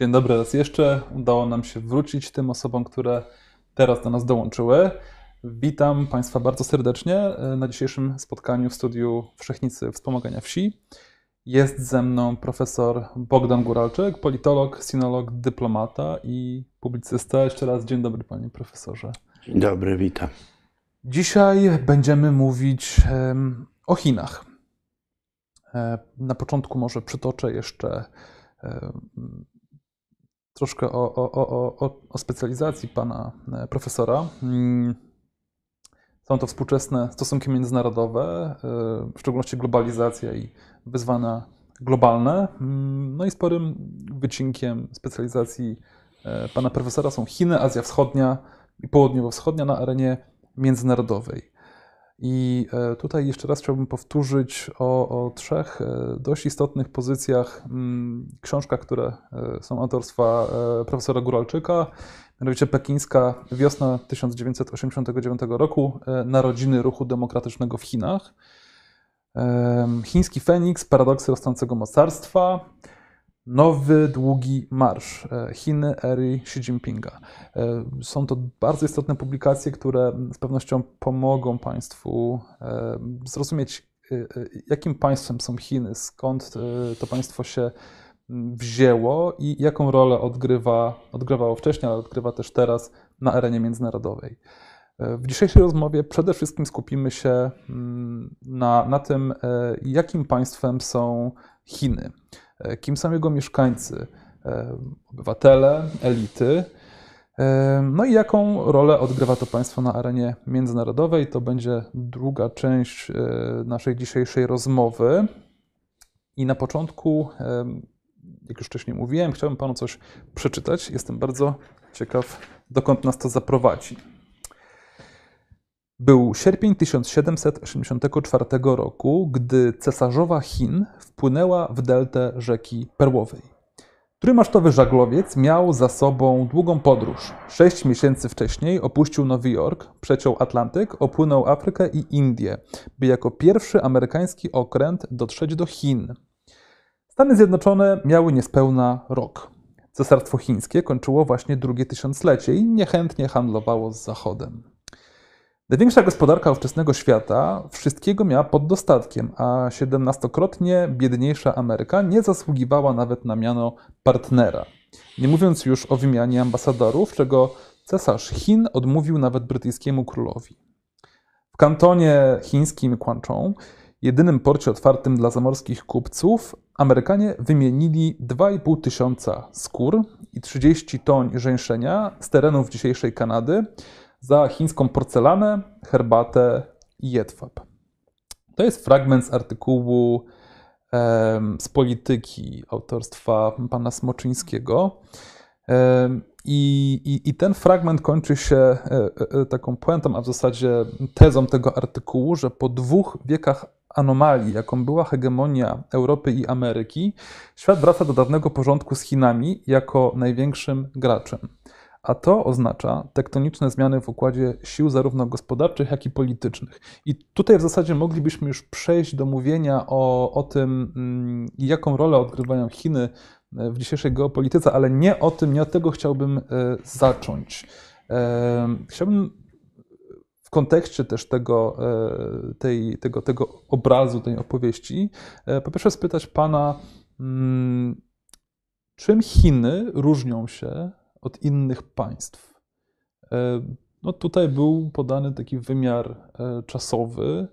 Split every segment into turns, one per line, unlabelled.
Dzień dobry raz jeszcze. Udało nam się wrócić tym osobom, które teraz do nas dołączyły. Witam Państwa bardzo serdecznie na dzisiejszym spotkaniu w studiu Wszechnicy Wspomagania Wsi. Jest ze mną profesor Bogdan Góralczyk, politolog, sinolog, dyplomata i publicysta. Jeszcze raz dzień dobry, panie profesorze.
Dzień dobry, witam.
Dzisiaj będziemy mówić o Chinach. E, Na początku może przytoczę jeszcze troszkę o, o, o, o, specjalizacji pana e, profesora. Mm, Są to współczesne stosunki międzynarodowe, e, w szczególności globalizacja i wyzwania globalne. Mm, No i sporym wycinkiem specjalizacji e, pana profesora są Chiny, Azja Wschodnia i Południowo-Wschodnia na arenie międzynarodowej. I e, tutaj jeszcze raz chciałbym powtórzyć o, o trzech e, dość istotnych pozycjach, mm, książkach, które e, są autorstwa profesora Góralczyka, mianowicie Pekińska Wiosna 1989 roku, Narodziny Ruchu Demokratycznego w Chinach, Chiński Feniks, Paradoksy rosnącego mocarstwa, Nowy Długi Marsz, e, Chiny ery Xi Jinpinga. E, Są to bardzo istotne publikacje, które z pewnością pomogą Państwu e, zrozumieć, jakim państwem są Chiny, skąd to państwo się mm, wzięło i jaką rolę odgrywa, odgrywało wcześniej, ale odgrywa też teraz na arenie międzynarodowej. W dzisiejszej rozmowie przede wszystkim skupimy się mm, na, na tym, jakim państwem są Chiny, kim są jego mieszkańcy, e, obywatele, elity, e, no i jaką rolę odgrywa to państwo na arenie międzynarodowej. To będzie druga część e, naszej dzisiejszej rozmowy. I na początku, e, jak już wcześniej mówiłem, chciałbym panu coś przeczytać. Jestem bardzo ciekaw, dokąd nas to zaprowadzi. Był sierpień 1784 roku, gdy cesarzowa Chin wpłynęła w deltę rzeki Perłowej. Trójmasztowy żaglowiec miał za sobą długą podróż. Sześć miesięcy wcześniej opuścił Nowy Jork, przeciął Atlantyk, opłynął Afrykę i Indię, by jako pierwszy amerykański okręt dotrzeć do Chin. Stany Zjednoczone miały niespełna rok. Cesarstwo chińskie kończyło właśnie drugie tysiąclecie i niechętnie handlowało z Zachodem. Największa gospodarka ówczesnego świata wszystkiego miała pod dostatkiem, a siedemnastokrotnie biedniejsza Ameryka nie zasługiwała nawet na miano partnera. Nie mówiąc już o wymianie ambasadorów, czego cesarz Chin odmówił nawet brytyjskiemu królowi. W kantonie chińskim Kwanczą, jedynym porcie otwartym dla zamorskich kupców, Amerykanie wymienili 2,5 tysiąca skór i 30 toń żeńszenia z terenów dzisiejszej Kanady za chińską porcelanę, herbatę i jedwab. To jest fragment z artykułu z polityki autorstwa pana Smoczyńskiego. I, i, I ten fragment kończy się e, e, taką puentą, a w zasadzie tezą tego artykułu, że po dwóch wiekach anomalii, jaką była hegemonia Europy i Ameryki, świat wraca do dawnego porządku z Chinami jako największym graczem. A to oznacza tektoniczne zmiany w układzie sił zarówno gospodarczych, jak i politycznych. I tutaj w zasadzie moglibyśmy już przejść do mówienia o, o tym, mm, jaką rolę odgrywają Chiny w dzisiejszej geopolityce, ale nie o tym, nie od tego chciałbym e, zacząć. E, Chciałbym w kontekście też tego, e, tej, tego, tego obrazu, tej opowieści, e, po pierwsze spytać Pana, mm, czym Chiny różnią się od innych państw? E, No tutaj był podany taki wymiar e, czasowy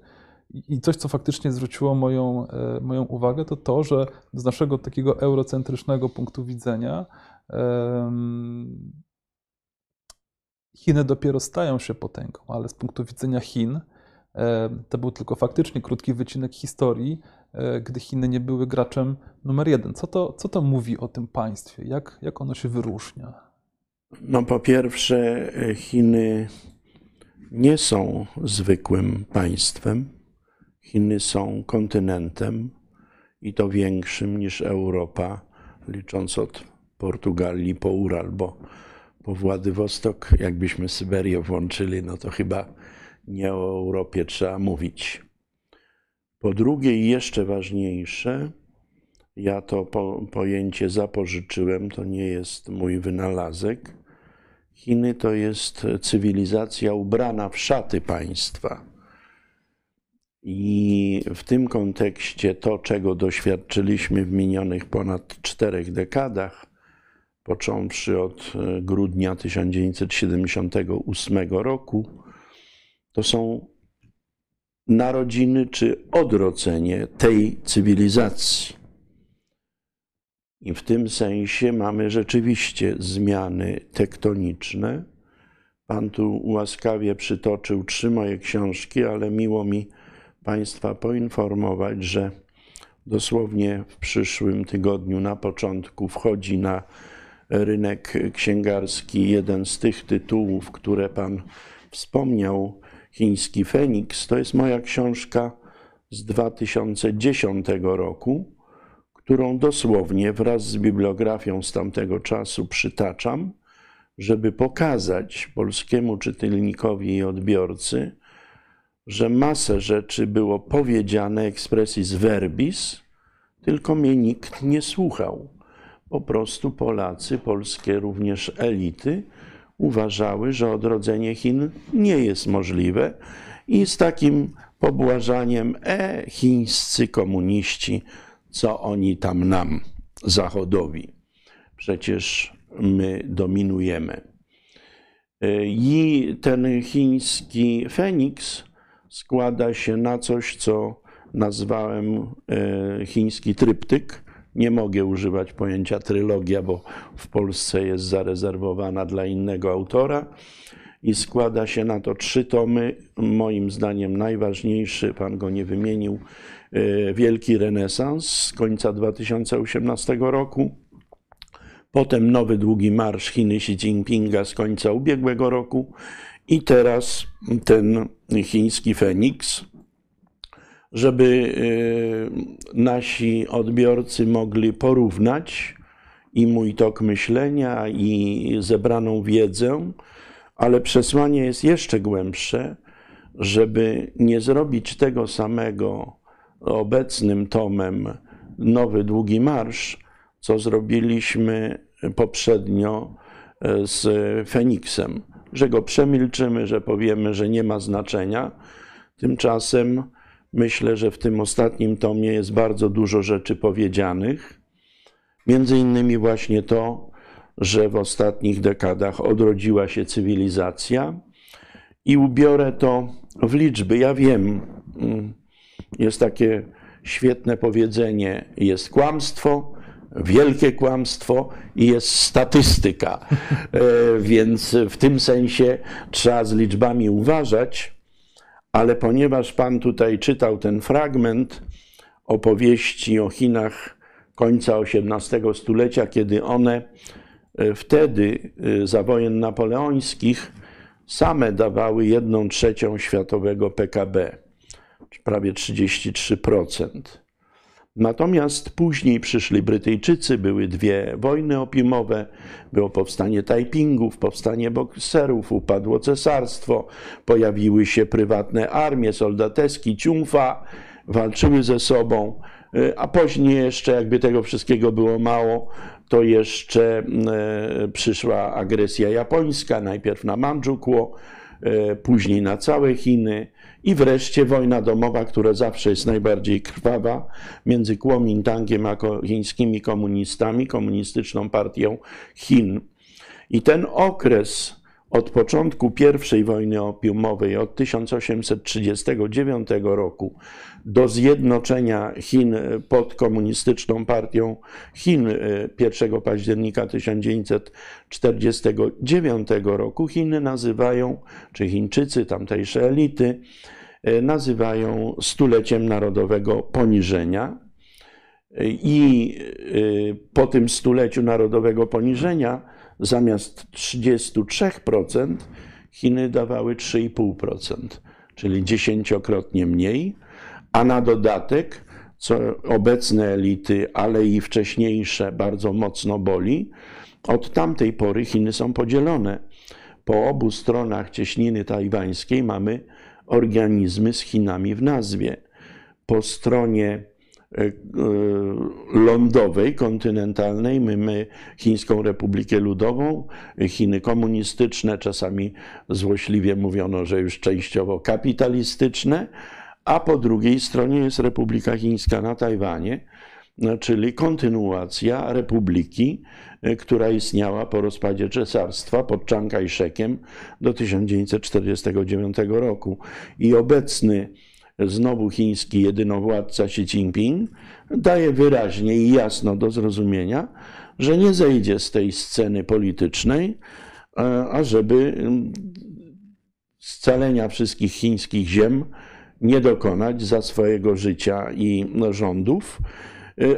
i coś, co faktycznie zwróciło moją, e, moją uwagę, to to, że z naszego takiego eurocentrycznego punktu widzenia Chiny dopiero stają się potęgą, ale z punktu widzenia Chin to był tylko faktycznie krótki wycinek historii, gdy Chiny nie były graczem numer jeden. Co to, co to mówi o tym państwie? Jak, jak ono się wyróżnia?
No po pierwsze, e, Chiny nie są zwykłym państwem. Chiny są kontynentem i to większym niż Europa, licząc od Portugalii po Ural, bo po Władywostok, jakbyśmy Syberię włączyli, no to chyba nie o Europie trzeba mówić. Po drugie, i jeszcze ważniejsze, Ja to po, pojęcie zapożyczyłem, to nie jest mój wynalazek. Chiny to jest cywilizacja ubrana w szaty państwa. I w tym kontekście to, czego doświadczyliśmy w minionych ponad czterech dekadach, począwszy od e, grudnia 1978 roku, to są narodziny czy odrodzenie tej cywilizacji. I w tym sensie mamy rzeczywiście zmiany tektoniczne. Pan tu łaskawie przytoczył trzy moje książki, ale miło mi Państwa poinformować, że dosłownie w przyszłym tygodniu na początku wchodzi na rynek księgarski jeden z tych tytułów, które Pan wspomniał, Chiński Feniks. To jest moja książka z 2010 roku, którą dosłownie wraz z bibliografią z tamtego czasu przytaczam, żeby pokazać polskiemu czytelnikowi i odbiorcy, że masę rzeczy było powiedziane expressis verbis, tylko mnie nikt nie słuchał. Po prostu Polacy, polskie również elity, uważały, że odrodzenie Chin nie jest możliwe i z takim pobłażaniem, e, chińscy komuniści, co oni tam nam, Zachodowi. Przecież my dominujemy. I ten chiński Feniks składa się na coś, co nazwałem e, chiński tryptyk. Nie mogę używać pojęcia trylogia, bo w Polsce jest zarezerwowana dla innego autora. I składa się na to trzy tomy. Moim zdaniem najważniejszy, pan go nie wymienił, e, Wielki Renesans z końca 2018 roku. Potem Nowy Długi Marsz Chiny Xi Jinpinga z końca ubiegłego roku i teraz ten chiński Feniks, żeby y, nasi odbiorcy mogli porównać i mój tok myślenia, i zebraną wiedzę, ale przesłanie jest jeszcze głębsze, żeby nie zrobić tego samego obecnym tomem Nowy Długi Marsz, co zrobiliśmy poprzednio e, z Feniksem że go przemilczymy, że powiemy, że nie ma znaczenia. Tymczasem myślę, że w tym ostatnim tomie jest bardzo dużo rzeczy powiedzianych. Między innymi właśnie to, że w ostatnich dekadach odrodziła się cywilizacja i ubiorę to w liczby. Ja wiem, mm, jest takie świetne powiedzenie: jest kłamstwo, wielkie kłamstwo i jest statystyka. E, więc w tym sensie trzeba z liczbami uważać, ale ponieważ Pan tutaj czytał ten fragment opowieści o Chinach końca XVIII stulecia, kiedy one e, wtedy e, za wojen napoleońskich same dawały jedną trzecią światowego PKB, prawie 33%. Natomiast później przyszli Brytyjczycy, były dwie wojny opiumowe, było powstanie Taipingów, powstanie bokserów, upadło cesarstwo, pojawiły się prywatne armie, soldateski, ciumfa, walczyły ze sobą, y, a później jeszcze, jakby tego wszystkiego było mało, to jeszcze y, przyszła agresja japońska, najpierw na Mandżukło, y, później na całe Chiny, i wreszcie wojna domowa, która zawsze jest najbardziej krwawa między Kuomintangiem a chińskimi komunistami, komunistyczną partią Chin. I ten okres od początku I wojny opiumowej, od 1839 roku, do zjednoczenia Chin pod komunistyczną partią Chin 1 e, października 1949 roku, Chiny nazywają, czy Chińczycy, tamtejsze elity, nazywają stuleciem narodowego poniżenia. I e, po tym stuleciu narodowego poniżenia zamiast 33% Chiny dawały 3,5%, czyli dziesięciokrotnie mniej, a na dodatek, co obecne elity, ale i wcześniejsze bardzo mocno boli, od tamtej pory Chiny są podzielone. Po obu stronach cieśniny tajwańskiej mamy organizmy z Chinami w nazwie. Po stronie lądowej, kontynentalnej. My Chińską Republikę Ludową, Chiny komunistyczne, czasami złośliwie mówiono, że już częściowo kapitalistyczne, a po drugiej stronie jest Republika Chińska na Tajwanie, czyli kontynuacja republiki, która istniała po rozpadzie cesarstwa pod Chiang Kai-shekiem do 1949 roku. I obecny znowu chiński jedynowładca Xi Jinping daje wyraźnie i jasno do zrozumienia, że nie zejdzie z tej sceny politycznej, ażeby scalenia wszystkich chińskich ziem nie dokonać za swojego życia i rządów.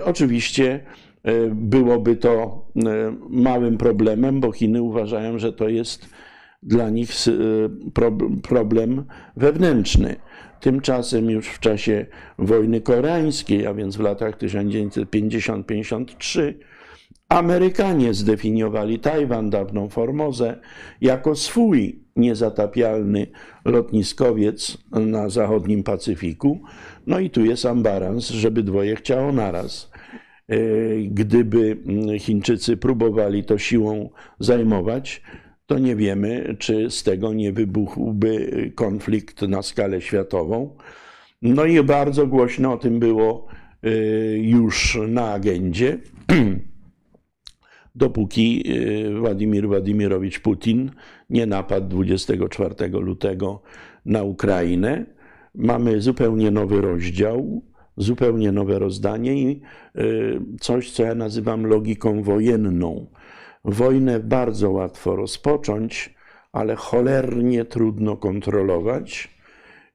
Oczywiście byłoby to małym problemem, bo Chiny uważają, że to jest dla nich problem wewnętrzny. Tymczasem już w czasie wojny koreańskiej, a więc w latach 1950-53, Amerykanie zdefiniowali Tajwan, dawną Formozę, jako swój niezatapialny lotniskowiec na zachodnim Pacyfiku. No i tu jest ambarans, żeby dwoje chciało naraz. E, gdyby Chińczycy próbowali to siłą zajmować, to nie wiemy, czy z tego nie wybuchłby konflikt na skalę światową. No i bardzo głośno o tym było y, już na agendzie, dopóki y, Władimir Władimirowicz Putin nie napadł 24 lutego na Ukrainę. Mamy zupełnie nowy rozdział, zupełnie nowe rozdanie i y, coś, co ja nazywam logiką wojenną Wojnę bardzo łatwo rozpocząć, ale cholernie trudno kontrolować.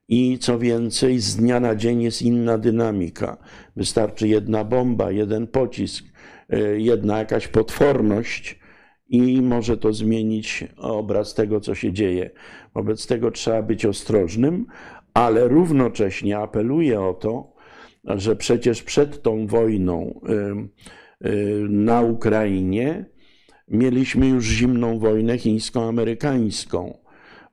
I co więcej, z dnia na dzień jest inna dynamika. Wystarczy jedna bomba, jeden pocisk, e, jedna jakaś potworność, i może to zmienić obraz tego, co się dzieje. Wobec tego trzeba być ostrożnym, ale równocześnie apeluję o to, że przecież przed tą wojną na Ukrainie Mieliśmy już zimną wojnę chińsko-amerykańską.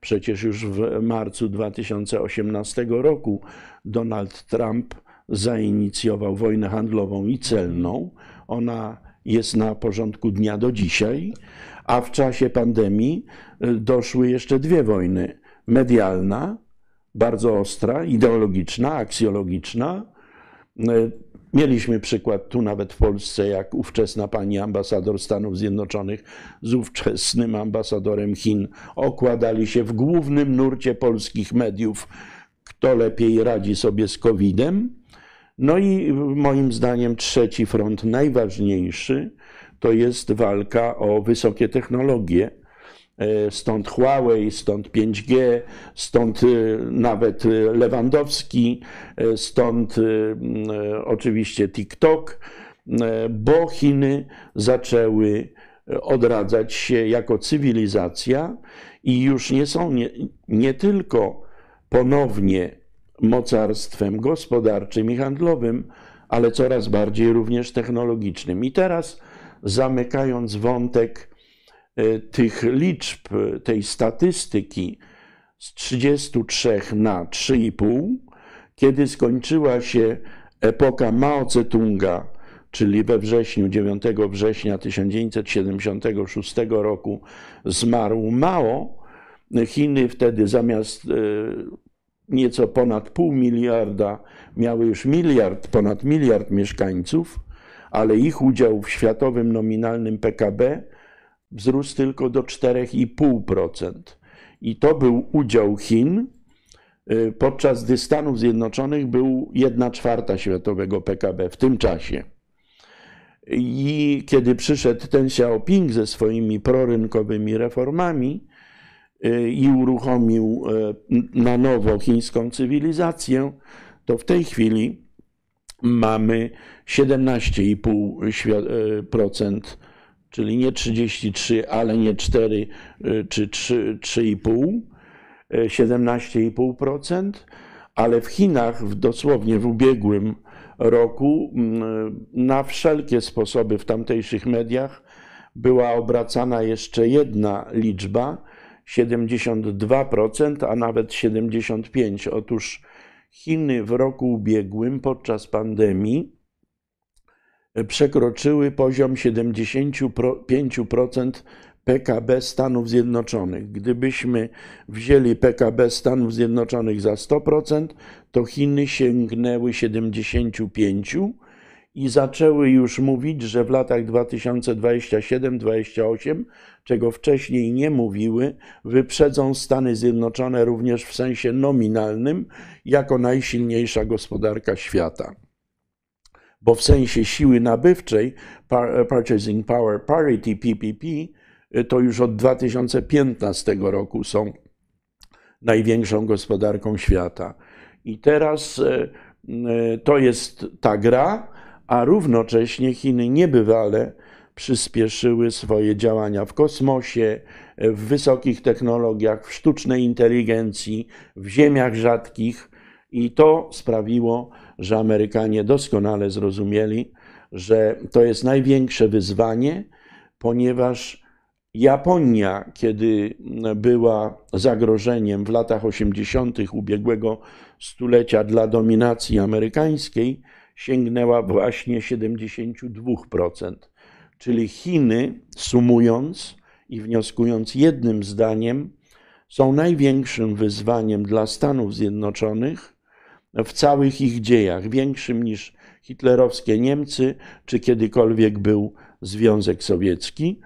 Przecież już w marcu 2018 roku Donald Trump zainicjował wojnę handlową i celną. Ona jest na porządku dnia do dzisiaj, a w czasie pandemii y, doszły jeszcze dwie wojny: medialna, bardzo ostra, ideologiczna, aksjologiczna, y, Mieliśmy przykład tu nawet w Polsce, jak ówczesna pani ambasador Stanów Zjednoczonych z ówczesnym ambasadorem Chin okładali się w głównym nurcie polskich mediów, kto lepiej radzi sobie z COVID-em. No i moim zdaniem trzeci front, najważniejszy, to jest walka o wysokie technologie E, stąd Huawei, stąd 5G, stąd e, nawet Lewandowski, e, stąd oczywiście TikTok, bo Chiny zaczęły odradzać się jako cywilizacja i już nie są nie, nie tylko ponownie mocarstwem gospodarczym i handlowym, ale coraz bardziej również technologicznym. I teraz zamykając wątek E, tych liczb, tej statystyki z 33 na 3,5, kiedy skończyła się epoka Mao Tse-tunga, czyli we wrześniu, 9 września 1976 roku zmarł Mao, Chiny wtedy zamiast e, nieco ponad pół miliarda miały już miliard, ponad miliard mieszkańców, ale ich udział w światowym nominalnym PKB wzrósł tylko do 4,5%. I to był udział Chin, y, podczas gdy Stanów Zjednoczonych był 1 czwarta światowego PKB w tym czasie. I kiedy przyszedł ten Xiaoping ze swoimi prorynkowymi reformami y, i uruchomił y, na nowo chińską cywilizację, to w tej chwili mamy 17,5% czyli nie 33, ale nie 4 y, czy 3,5, 17,5%, y, ale w Chinach w, dosłownie w ubiegłym roku mm, na wszelkie sposoby w tamtejszych mediach była obracana jeszcze jedna liczba 72%, a nawet 75%. Otóż Chiny w roku ubiegłym podczas pandemii przekroczyły poziom 75% PKB Stanów Zjednoczonych. Gdybyśmy wzięli PKB Stanów Zjednoczonych za 100%, to Chiny sięgnęły 75% i zaczęły już mówić, że w latach 2027-2028, czego wcześniej nie mówiły, wyprzedzą Stany Zjednoczone również w sensie nominalnym jako najsilniejsza gospodarka świata. Bo w sensie siły nabywczej, Purchasing Power Parity PPP, to już od 2015 roku są największą gospodarką świata. I teraz e, e, to jest ta gra, a równocześnie Chiny niebywale przyspieszyły swoje działania w kosmosie, w wysokich technologiach, w sztucznej inteligencji, w ziemiach rzadkich, i to sprawiło, że Amerykanie doskonale zrozumieli, że to jest największe wyzwanie, ponieważ Japonia, kiedy była zagrożeniem w latach 80. ubiegłego stulecia dla dominacji amerykańskiej, sięgnęła właśnie 72%. Czyli Chiny, sumując i wnioskując jednym zdaniem, są największym wyzwaniem dla Stanów Zjednoczonych w całych ich dziejach, większym niż hitlerowskie Niemcy, czy kiedykolwiek był Związek Sowiecki.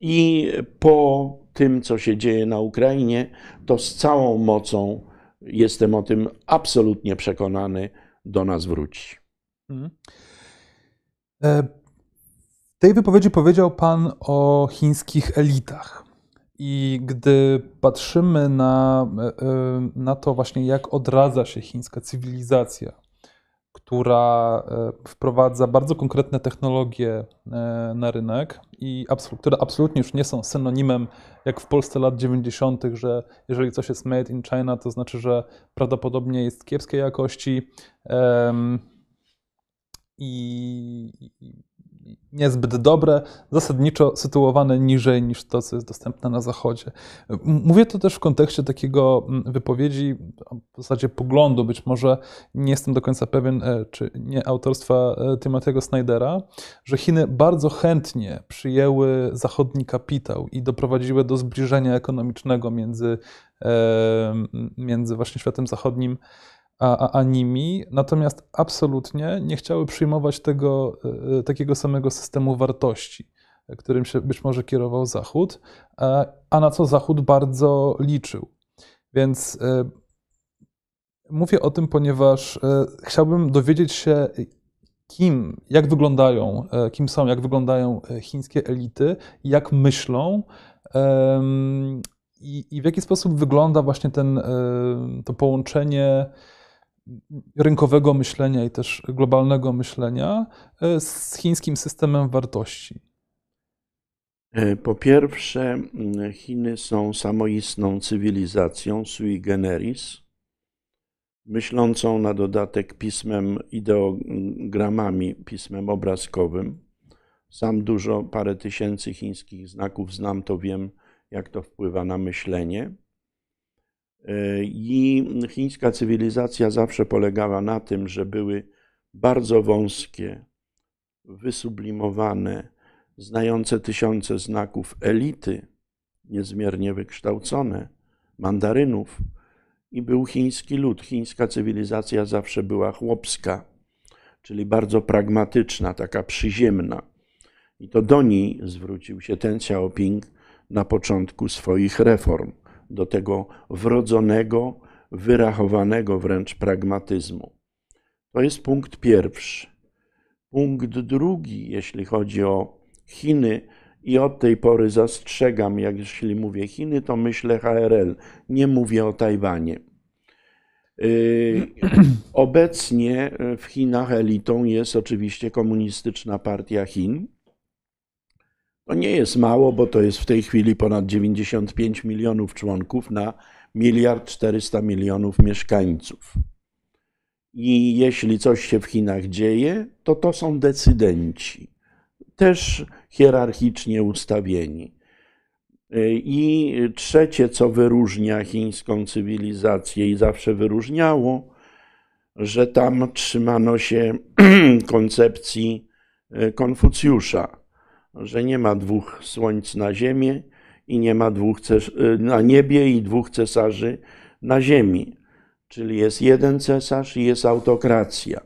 I po tym, co się dzieje na Ukrainie, to z całą mocą, jestem o tym absolutnie przekonany, do nas wróci. Mhm.
E, w tej wypowiedzi powiedział Pan o chińskich elitach. I gdy patrzymy na, e, e, na to właśnie, jak odradza się chińska cywilizacja, która wprowadza bardzo konkretne technologie na rynek i które absolutnie już nie są synonimem, jak w Polsce lat 90., że jeżeli coś jest made in China, to znaczy, że prawdopodobnie jest kiepskiej jakości i, niezbyt dobre, zasadniczo sytuowane niżej niż to, co jest dostępne na Zachodzie. Mówię to też w kontekście takiego wypowiedzi, w zasadzie poglądu, być może nie jestem do końca pewien, e, czy nie autorstwa e, Timothy'ego Snydera, że Chiny bardzo chętnie przyjęły zachodni kapitał i doprowadziły do zbliżenia ekonomicznego między, e, między właśnie światem zachodnim a, a, nimi, natomiast absolutnie nie chciały przyjmować tego e, takiego samego systemu wartości, którym się być może kierował Zachód, e, a na co Zachód bardzo liczył. Więc e, mówię o tym, ponieważ chciałbym dowiedzieć się, kim, jak wyglądają, kim są, jak wyglądają chińskie elity, jak myślą i, i w jaki sposób wygląda właśnie ten, to połączenie rynkowego myślenia i też globalnego myślenia e, z chińskim systemem wartości?
E, po pierwsze, Chiny są samoistną cywilizacją sui generis, myślącą na dodatek pismem ideogramami, pismem obrazkowym. Sam dużo, parę tysięcy chińskich znaków znam, to wiem, jak to wpływa na myślenie. I chińska cywilizacja zawsze polegała na tym, że były bardzo wąskie, wysublimowane, znające tysiące znaków elity, niezmiernie wykształcone, mandarynów. I był chiński lud. Chińska cywilizacja zawsze była chłopska, czyli bardzo pragmatyczna, taka przyziemna. I to do niej zwrócił się ten Xiaoping na początku swoich reform do tego wrodzonego, wyrachowanego wręcz pragmatyzmu. To jest punkt pierwszy. Punkt drugi, jeśli chodzi o Chiny, i od tej pory zastrzegam, jak jeśli mówię Chiny, to myślę HRL, nie mówię o Tajwanie. Y, obecnie w Chinach elitą jest oczywiście Komunistyczna Partia Chin, to nie jest mało, bo to jest w tej chwili ponad 95 milionów członków na miliard 400 milionów mieszkańców. I jeśli coś się w Chinach dzieje, to to są decydenci, też hierarchicznie ustawieni. I trzecie, co wyróżnia chińską cywilizację i zawsze wyróżniało, że tam trzymano się koncepcji e, Konfucjusza, że nie ma dwóch słońc na ziemię i nie ma dwóch e, na niebie i dwóch cesarzy na ziemi. Czyli jest jeden cesarz i jest autokracja.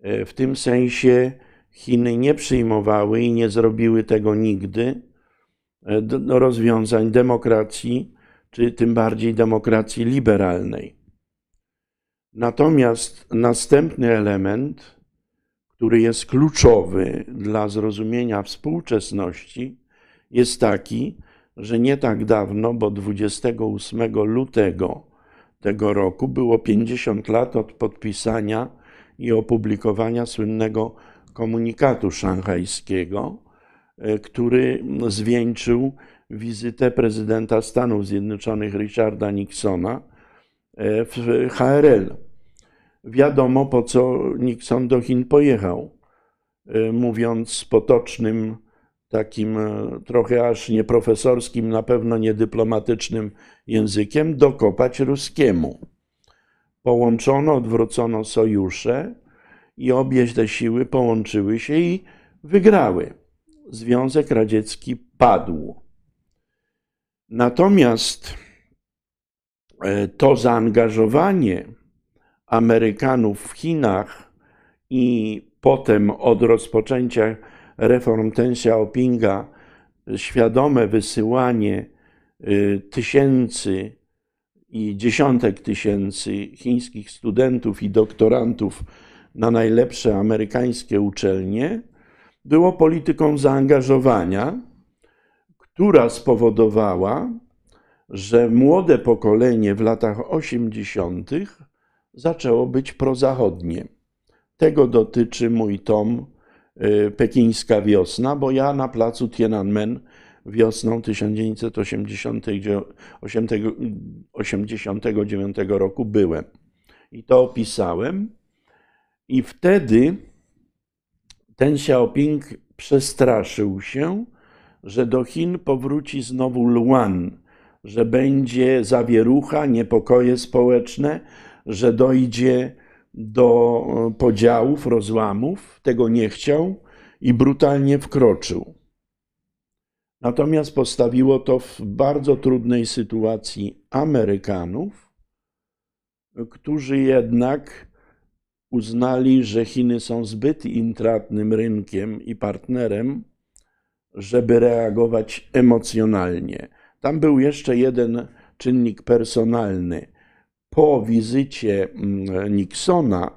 E, w tym sensie Chiny nie przyjmowały i nie zrobiły tego nigdy do rozwiązań demokracji, czy tym bardziej demokracji liberalnej. Natomiast następny element, który jest kluczowy dla zrozumienia współczesności, jest taki, że nie tak dawno, bo 28 lutego tego roku było 50 lat od podpisania i opublikowania słynnego komunikatu szanghajskiego, e, który zwieńczył wizytę prezydenta Stanów Zjednoczonych Richarda Nixona e, w HRL wiadomo po co Nixon do Chin pojechał. E, mówiąc potocznym, takim e, trochę aż nieprofesorskim, na pewno niedyplomatycznym językiem, dokopać ruskiemu. Połączono, odwrócono sojusze i obie te siły połączyły się i wygrały. Związek Radziecki padł. Natomiast e, to zaangażowanie Amerykanów w Chinach i potem od rozpoczęcia reform Deng Xiaopinga świadome wysyłanie y, tysięcy i dziesiątek tysięcy chińskich studentów i doktorantów na najlepsze amerykańskie uczelnie było polityką zaangażowania, która spowodowała, że młode pokolenie w latach 80 zaczęło być prozachodnie. Tego dotyczy mój tom y, Pekińska wiosna, bo ja na placu Tiananmen wiosną 1989 roku byłem. I to opisałem. I wtedy ten Xiaoping przestraszył się, że do Chin powróci znowu Luan, że będzie zawierucha, niepokoje społeczne, że dojdzie do e, podziałów, rozłamów, tego nie chciał i brutalnie wkroczył. Natomiast postawiło to w bardzo trudnej sytuacji Amerykanów, którzy jednak uznali, że Chiny są zbyt intratnym rynkiem i partnerem, żeby reagować emocjonalnie. Tam był jeszcze jeden czynnik personalny po wizycie mm, Nixona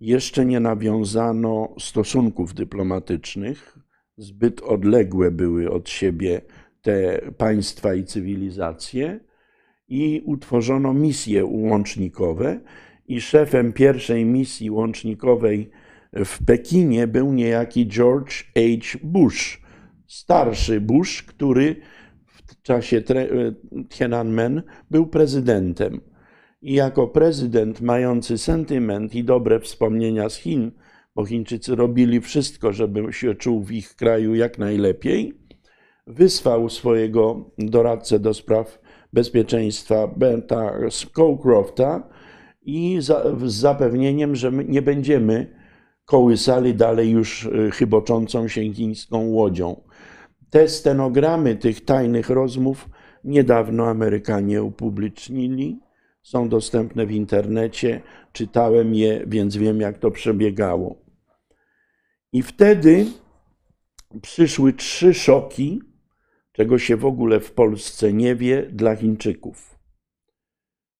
jeszcze nie nawiązano stosunków dyplomatycznych, zbyt odległe były od siebie te państwa i cywilizacje, i utworzono misje łącznikowe. I szefem pierwszej misji łącznikowej w Pekinie był niejaki George H. Bush, starszy Bush, który w czasie Tiananmen był prezydentem i jako prezydent mający sentyment i dobre wspomnienia z Chin, bo Chińczycy robili wszystko, żeby się czuł w ich kraju jak najlepiej, wysłał swojego doradcę do spraw bezpieczeństwa Benta Scowcrofta i za, z zapewnieniem, że nie będziemy kołysali dalej już y, chyboczącą się chińską łodzią. Te stenogramy tych tajnych rozmów niedawno Amerykanie upublicznili są dostępne w internecie, czytałem je, więc wiem, jak to przebiegało. I wtedy przyszły trzy szoki, czego się w ogóle w Polsce nie wie, dla Chińczyków.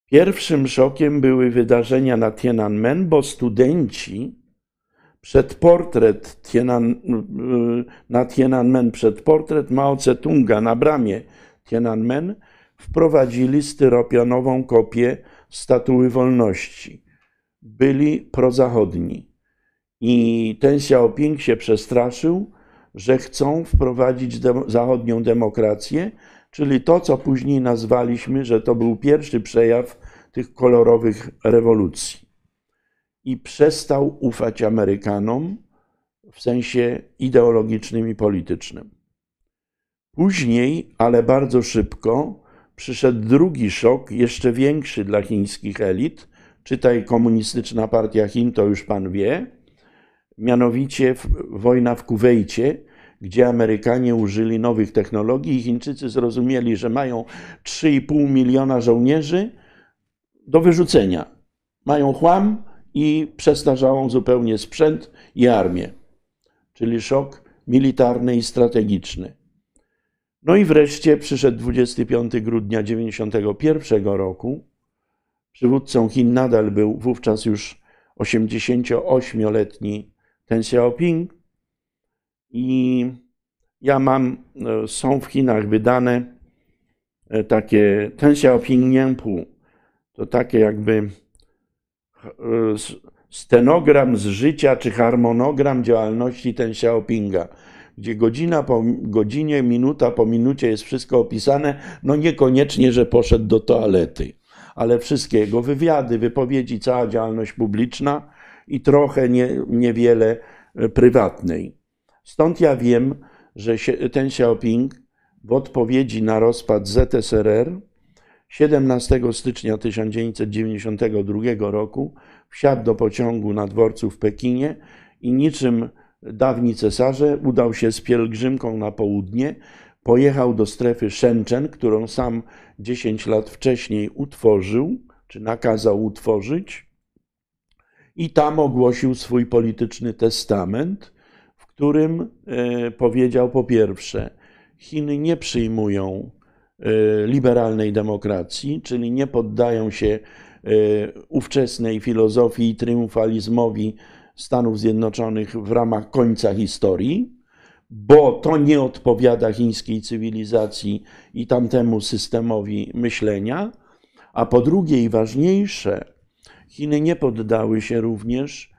Pierwszym szokiem były wydarzenia na Tiananmen, bo studenci przed portret Tianan, na Tiananmen, przed portret Mao Tse-tunga na bramie Tiananmen wprowadzili styropianową kopię statuły wolności. Byli prozachodni. I ten Xiaoping się przestraszył, że chcą wprowadzić zachodnią demokrację, czyli to, co później nazwaliśmy, że to był pierwszy przejaw tych kolorowych rewolucji. I przestał ufać Amerykanom w sensie ideologicznym i politycznym. Później, ale bardzo szybko, przyszedł drugi szok, jeszcze większy dla chińskich elit, czytaj Komunistyczna Partia Chin, to już pan wie, mianowicie wojna w Kuwejcie, gdzie Amerykanie użyli nowych technologii i Chińczycy zrozumieli, że mają 3,5 miliona żołnierzy do wyrzucenia. Mają chłam i przestarzałą zupełnie sprzęt i armię, czyli szok militarny i strategiczny. No i wreszcie przyszedł 25 grudnia 1991 roku. Przywódcą Chin nadal był wówczas już 88-letni Ten Xiaoping. I ja mam, e, są w Chinach wydane e, takie Ten Xiaoping Nianpu. To takie jakby e, stenogram z życia czy harmonogram działalności Ten Xiaopinga gdzie godzina po godzinie, minuta po minucie jest wszystko opisane, no niekoniecznie, że poszedł do toalety, ale wszystkie jego wywiady, wypowiedzi, cała działalność publiczna i trochę nie, niewiele e, prywatnej. Stąd ja wiem, że ten Xiaoping w odpowiedzi na rozpad ZSRR 17 stycznia 1992 roku wsiadł do pociągu na dworcu w Pekinie i niczym dawni cesarze, udał się z pielgrzymką na południe, pojechał do strefy Shenzhen, którą sam 10 lat wcześniej utworzył, czy nakazał utworzyć, i tam ogłosił swój polityczny testament, w którym e, powiedział po pierwsze, Chiny nie przyjmują e, liberalnej demokracji, czyli nie poddają się e, ówczesnej filozofii i triumfalizmowi Stanów Zjednoczonych w ramach końca historii, bo to nie odpowiada chińskiej cywilizacji i tamtemu systemowi myślenia. A po drugie i ważniejsze, Chiny nie poddały się również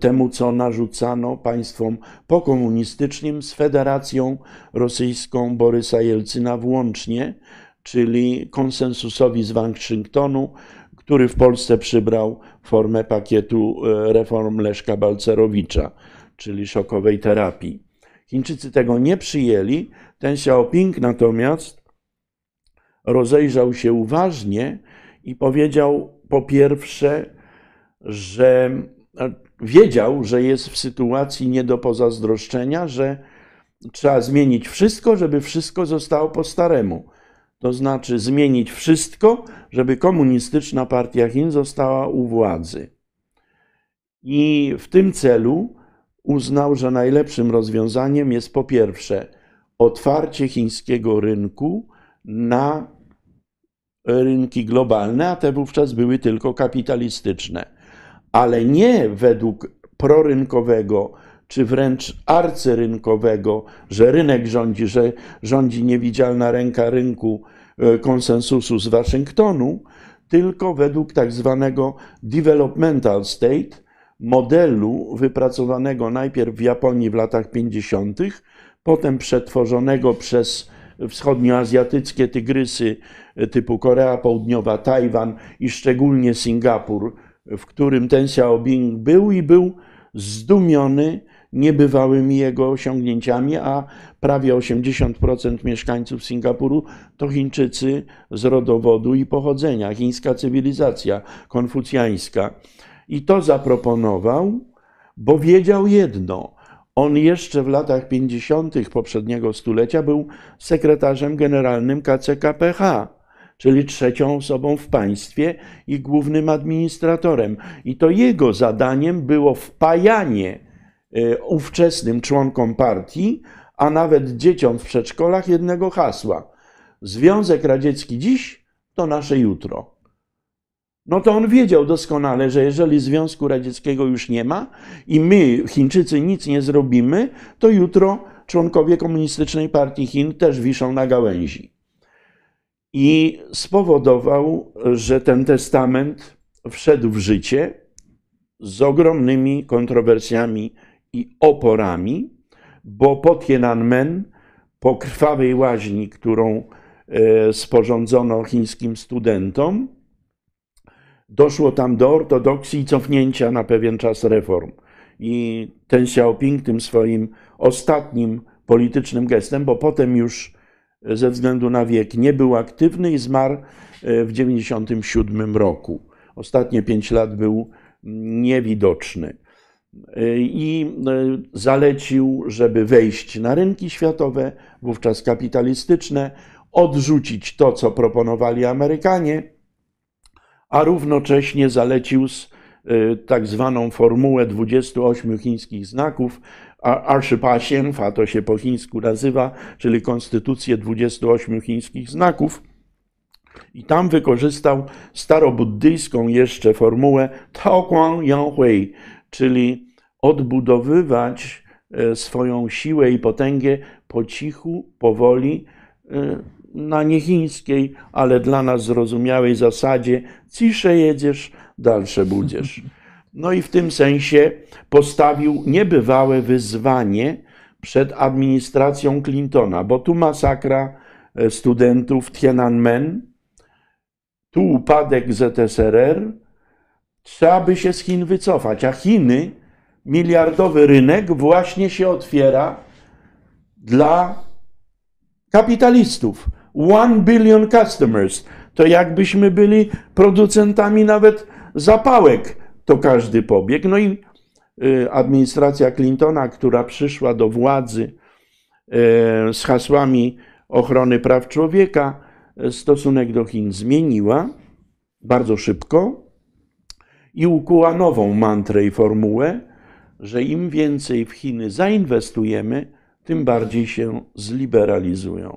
temu, co narzucano państwom pokomunistycznym z Federacją Rosyjską Borysa Jelcyna włącznie, czyli konsensusowi z Waszyngtonu, który w Polsce przybrał formę pakietu e, reform Leszka Balcerowicza, czyli szokowej terapii. Chińczycy tego nie przyjęli. Ten Xiaoping natomiast rozejrzał się uważnie i powiedział po pierwsze, że e, wiedział, że jest w sytuacji nie do pozazdroszczenia, że trzeba zmienić wszystko, żeby wszystko zostało po staremu to znaczy zmienić wszystko, żeby komunistyczna partia Chin została u władzy. I w tym celu uznał, że najlepszym rozwiązaniem jest po pierwsze otwarcie chińskiego rynku na rynki globalne, a te wówczas były tylko kapitalistyczne, ale nie według prorynkowego czy wręcz arcyrynkowego, że rynek rządzi, że rządzi niewidzialna ręka rynku e, konsensusu z Waszyngtonu, tylko według tak zwanego developmental state, modelu wypracowanego najpierw w Japonii w latach 50., potem przetworzonego przez wschodnioazjatyckie tygrysy e, typu Korea Południowa, Tajwan i szczególnie Singapur, w którym ten Xiaobing był i był zdumiony niebywałymi jego osiągnięciami, a prawie 80% mieszkańców Singapuru to Chińczycy z rodowodu i pochodzenia, chińska cywilizacja konfucjańska. I to zaproponował, bo wiedział jedno. On jeszcze w latach 50. poprzedniego stulecia był sekretarzem generalnym KCKPH, czyli trzecią osobą w państwie i głównym administratorem. I to jego zadaniem było wpajanie ówczesnym członkom partii, a nawet dzieciom w przedszkolach jednego hasła. Związek Radziecki dziś to nasze jutro. No to on wiedział doskonale, że jeżeli Związku Radzieckiego już nie ma i my, Chińczycy, nic nie zrobimy, to jutro członkowie Komunistycznej Partii Chin też wiszą na gałęzi. I spowodował, że ten testament wszedł w życie z ogromnymi kontrowersjami i oporami, bo po Tiananmen, po krwawej łaźni, którą e, sporządzono chińskim studentom, doszło tam do ortodoksji i cofnięcia na pewien czas reform. I ten Xiaoping tym swoim ostatnim politycznym gestem, bo potem już ze względu na wiek nie był aktywny i zmarł e, w 1997 roku. ostatnie pięć lat był niewidoczny. I zalecił, żeby wejść na rynki światowe, wówczas kapitalistyczne, odrzucić to, co proponowali Amerykanie, a równocześnie zalecił z tak zwaną formułę 28 chińskich znaków, Arshipashienfa to się po chińsku nazywa, czyli konstytucję 28 chińskich znaków. I tam wykorzystał starobuddyjską jeszcze formułę Taoquang Yanghui, czyli odbudowywać e, swoją siłę i potęgę po cichu, powoli, e, na niechińskiej, ale dla nas zrozumiałej zasadzie cisze jedziesz, dalsze budziesz. No i w tym sensie postawił niebywałe wyzwanie przed administracją Clintona, bo tu masakra e, studentów Tiananmen, tu upadek ZSRR, trzeba by się z Chin wycofać, a Chiny, miliardowy rynek, właśnie się otwiera dla kapitalistów. One billion customers. To jakbyśmy byli producentami nawet zapałek, to każdy pobieg. No i y, administracja Clintona, która przyszła do władzy y, z hasłami ochrony praw człowieka, stosunek do Chin zmieniła bardzo szybko i ukuła nową mantrę i formułę, że im więcej w Chiny zainwestujemy, tym bardziej się zliberalizują.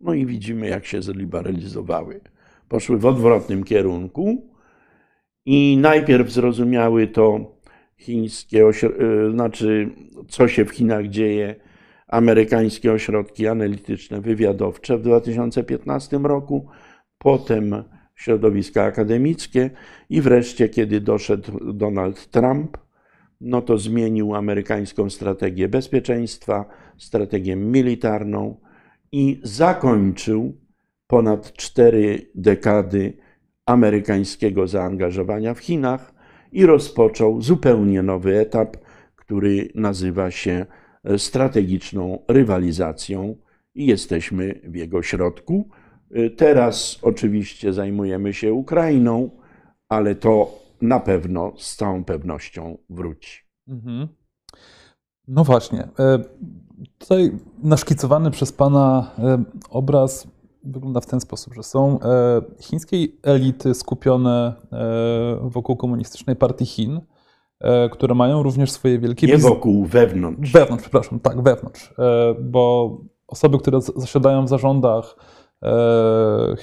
No i widzimy, jak się zliberalizowały. Poszły w odwrotnym kierunku i najpierw zrozumiały to chińskie, y, znaczy co się w Chinach dzieje, amerykańskie ośrodki analityczne, wywiadowcze w 2015 roku, potem środowiska akademickie i wreszcie, kiedy doszedł Donald Trump, no to zmienił amerykańską strategię bezpieczeństwa, strategię militarną i zakończył ponad cztery dekady amerykańskiego zaangażowania w Chinach i rozpoczął zupełnie nowy etap, który nazywa się strategiczną rywalizacją i jesteśmy w jego środku. Teraz oczywiście zajmujemy się Ukrainą, ale to na pewno z całą pewnością wróci. Mhm.
No właśnie. E, tutaj naszkicowany przez Pana e, obraz wygląda w ten sposób, że są e, chińskie elity skupione wokół komunistycznej partii Chin, które mają również swoje wielkie...
Nie wokół, wewnątrz.
Wewnątrz, przepraszam, tak, wewnątrz. Bo osoby, które zasiadają w zarządach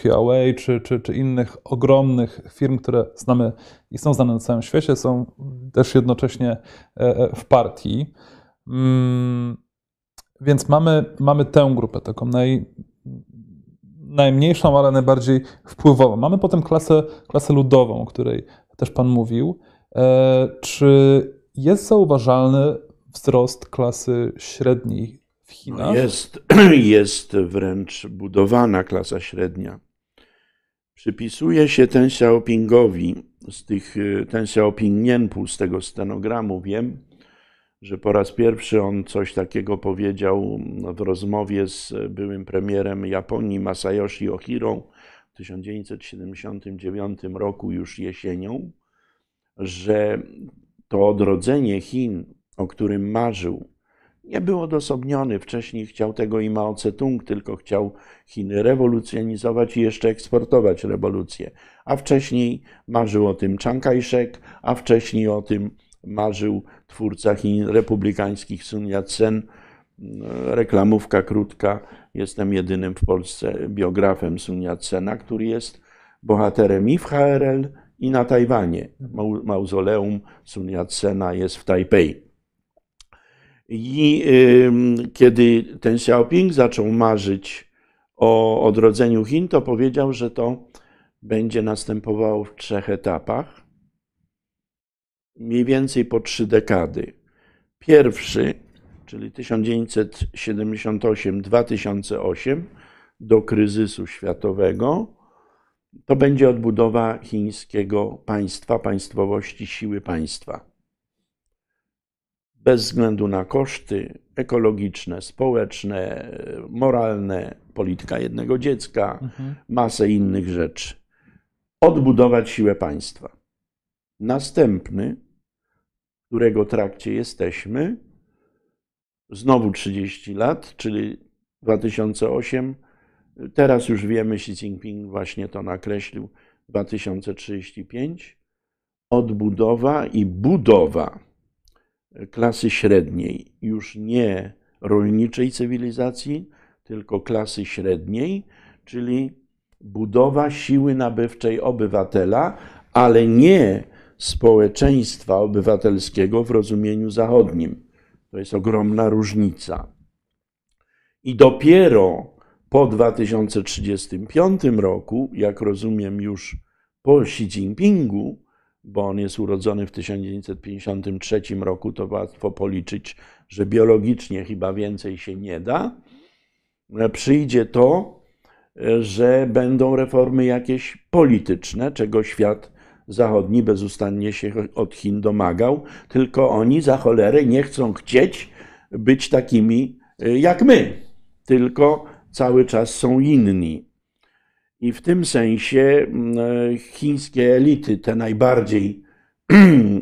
Huawei czy, czy, czy innych ogromnych firm, które znamy i są znane na całym świecie, są też jednocześnie e, e, w partii. Mm, więc mamy, mamy tę grupę, taką naj, najmniejszą, ale najbardziej wpływową. Mamy potem klasę, klasę ludową, o której też Pan mówił. Czy jest zauważalny wzrost klasy średniej w Chinach?
Jest, jest wręcz budowana klasa średnia. Przypisuje się Ten Xiaopingowi, z tych, Ten Xiaoping Nienpu, z tego stenogramu wiem, że po raz pierwszy on coś takiego powiedział w rozmowie z byłym premierem Japonii Masayoshi Ohiro w 1979 roku, już jesienią, że to odrodzenie Chin, o którym marzył nie był odosobniony. Wcześniej chciał tego i Mao Tse-tung, tylko chciał Chiny rewolucjonizować i jeszcze eksportować rewolucję. A wcześniej marzył o tym Chiang Kai-shek, a wcześniej o tym marzył twórca Chin republikańskich Sun Yat-sen. Reklamówka krótka. Jestem jedynym w Polsce biografem Sun Yat-sena, który jest bohaterem i w HRL, i na Tajwanie. Mauzoleum Sun Yat-sena jest w Tajpej. I kiedy ten Xiaoping zaczął marzyć o odrodzeniu Chin, to powiedział, że to będzie następowało w trzech etapach, mniej więcej po trzy dekady. Pierwszy, czyli 1978-2008, do kryzysu światowego, to będzie odbudowa chińskiego państwa, państwowości, siły państwa bez względu na koszty ekologiczne, społeczne, moralne, polityka jednego dziecka, mhm. masę innych rzeczy. odbudować siłę państwa. Następny, którego trakcie jesteśmy, znowu 30 lat, czyli 2008. Teraz już wiemy, Xi Jinping właśnie to nakreślił, 2035. Odbudowa i budowa klasy średniej, już nie rolniczej cywilizacji, tylko klasy średniej, czyli budowa siły nabywczej obywatela, ale nie społeczeństwa obywatelskiego w rozumieniu zachodnim. To jest ogromna różnica. I dopiero po 2035 roku, jak rozumiem już po Xi Jinpingu, bo on jest urodzony w 1953 roku, to łatwo policzyć, że biologicznie chyba więcej się nie da, przyjdzie to, że będą reformy jakieś polityczne, czego świat zachodni bezustannie się od Chin domagał, tylko oni za cholerę nie chcą chcieć być takimi y, jak my, tylko cały czas są inni. I w tym sensie mm, chińskie elity, te najbardziej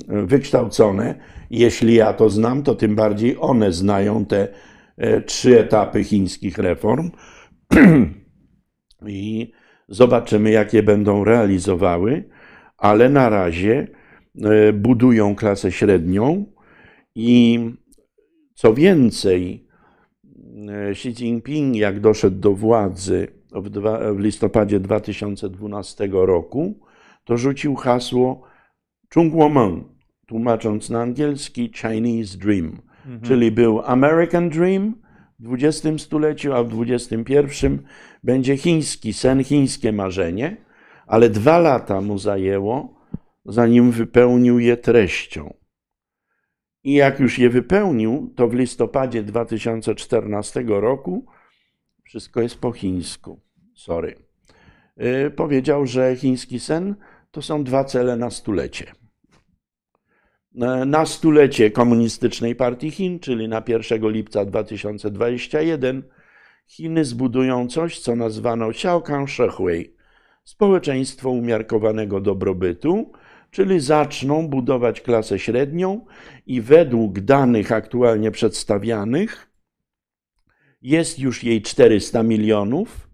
wykształcone, jeśli ja to znam, to tym bardziej one znają te e, trzy etapy chińskich reform. I zobaczymy, jakie będą realizowały ale na razie e, budują klasę średnią i co więcej, e, Xi Jinping, jak doszedł do władzy w, dwa, w listopadzie 2012 roku, to rzucił hasło Chungguomeng, tłumacząc na angielski Chinese Dream, mhm. czyli był American Dream w XX stuleciu, a w XXI będzie chiński sen, chińskie marzenie ale dwa lata mu zajęło, zanim wypełnił je treścią. I jak już je wypełnił, to w listopadzie 2014 roku wszystko jest po chińsku. Sorry. Yy, powiedział, że chiński sen to są dwa cele na stulecie. Yy, na stulecie Komunistycznej Partii Chin, czyli na 1 lipca 2021, Chiny zbudują coś, co nazwano Xiaokang Shehui, społeczeństwo umiarkowanego dobrobytu, czyli zaczną budować klasę średnią i według danych aktualnie przedstawianych jest już jej 400 milionów.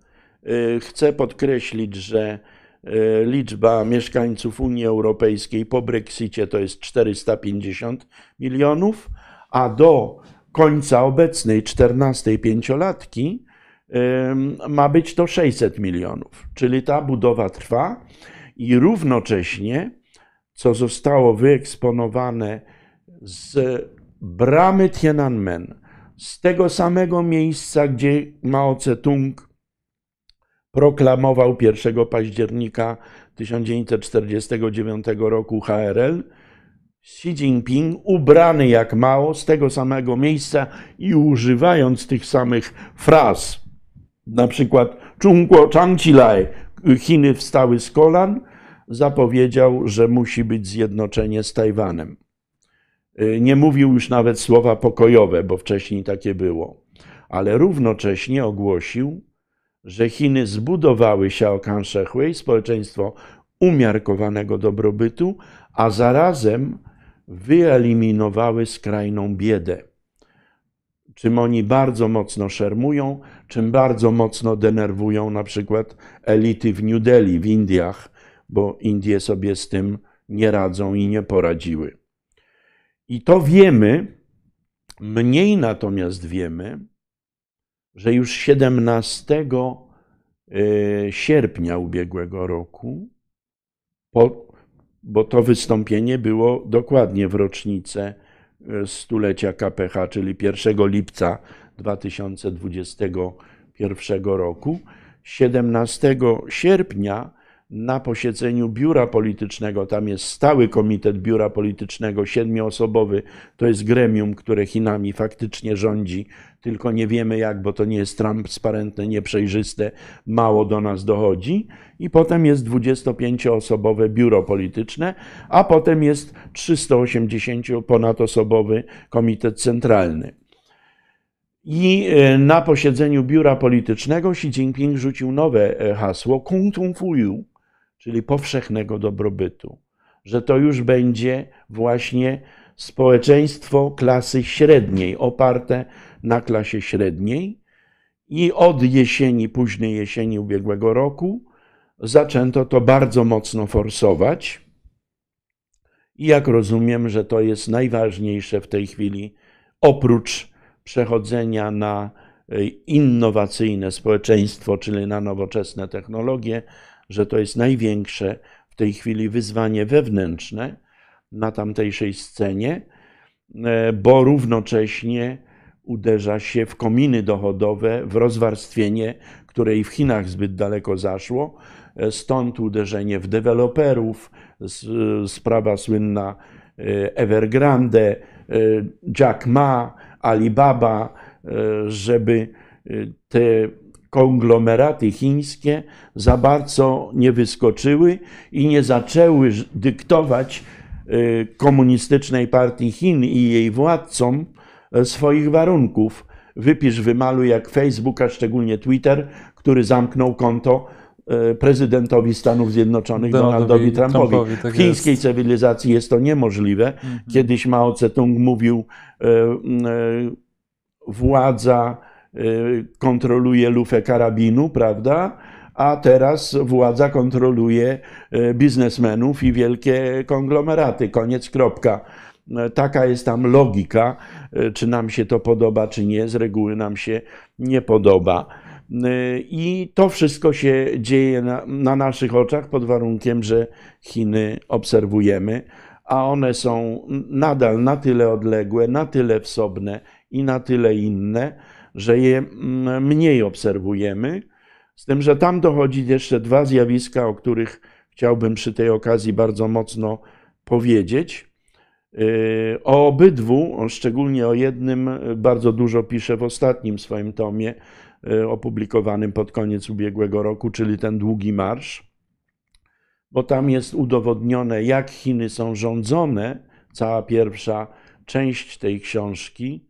Y, chcę podkreślić, że y, liczba mieszkańców Unii Europejskiej po Brexicie to jest 450 milionów, a do końca obecnej 14 pięciolatki ma być to 600 milionów. Czyli ta budowa trwa i równocześnie, co zostało wyeksponowane z bramy Tiananmen, z tego samego miejsca, gdzie Mao Tse-tung proklamował 1 października 1949 roku HRL, Xi Jinping, ubrany jak Mao, z tego samego miejsca i używając tych samych fraz, na przykład Chungguo Changqilai, Chiny wstały z kolan, zapowiedział, że musi być zjednoczenie z Tajwanem. Y, nie mówił już nawet słowa pokojowe, bo wcześniej takie było, ale równocześnie ogłosił, że Chiny zbudowały Xiaokan Shehui, społeczeństwo umiarkowanego dobrobytu, a zarazem wyeliminowały skrajną biedę czym oni bardzo mocno szermują, czym bardzo mocno denerwują na przykład elity w New Delhi, w Indiach, bo Indie sobie z tym nie radzą i nie poradziły. I to wiemy, mniej natomiast wiemy, że już 17 e, sierpnia ubiegłego roku, bo to wystąpienie było dokładnie w rocznicę stulecia KPH, czyli 1 lipca 2021 roku. 17 sierpnia na posiedzeniu biura politycznego, tam jest stały komitet biura politycznego, siedmioosobowy, to jest gremium, które Chinami faktycznie rządzi, tylko nie wiemy jak, bo to nie jest transparentne, nieprzejrzyste, mało do nas dochodzi. I potem jest 25-osobowe biuro polityczne, a potem jest 380 ponadoosobowy komitet centralny. I e, na posiedzeniu biura politycznego Xi Jinping rzucił nowe e, hasło Kung Tung Fuyu, czyli powszechnego dobrobytu, że to już będzie właśnie społeczeństwo klasy średniej, oparte na klasie średniej. I od jesieni, późnej jesieni ubiegłego roku, zaczęto to bardzo mocno forsować. I jak rozumiem, że to jest najważniejsze w tej chwili, oprócz przechodzenia na e, innowacyjne społeczeństwo, czyli na nowoczesne technologie, że to jest największe w tej chwili wyzwanie wewnętrzne na tamtejszej scenie, e, bo równocześnie uderza się w kominy dochodowe, w rozwarstwienie, które i w Chinach zbyt daleko zaszło. E, stąd uderzenie w deweloperów, sprawa słynna Evergrande, Jack Ma, Alibaba, żeby te konglomeraty chińskie za bardzo nie wyskoczyły i nie zaczęły dyktować y, komunistycznej partii Chin i jej władcom e, swoich warunków. Wypisz, wymaluj jak Facebook, a szczególnie Twitter, który zamknął konto e, prezydentowi Stanów Zjednoczonych Donaldowi, Donaldowi Trumpowi. Trumpowi tak w chińskiej jest. cywilizacji jest to niemożliwe. Mhm. Kiedyś Mao Tse-tung mówił, e, władza kontroluje lufę karabinu, prawda? A teraz władza kontroluje y, biznesmenów i wielkie konglomeraty. Koniec, kropka. Y, taka jest tam logika. Czy nam się to podoba, czy nie, z reguły nam się nie podoba. I to wszystko się dzieje na, na naszych oczach pod warunkiem, że Chiny obserwujemy, a one są nadal na tyle odległe, na tyle wsobne i na tyle inne, że je mm, mniej obserwujemy. Z tym, że tam dochodzi jeszcze dwa zjawiska, o których chciałbym przy tej okazji bardzo mocno powiedzieć. Y, o obydwu, szczególnie o jednym, bardzo dużo piszę w ostatnim swoim tomie, y, opublikowanym pod koniec ubiegłego roku, czyli ten długi marsz, bo tam jest udowodnione, jak Chiny są rządzone, cała pierwsza część tej książki,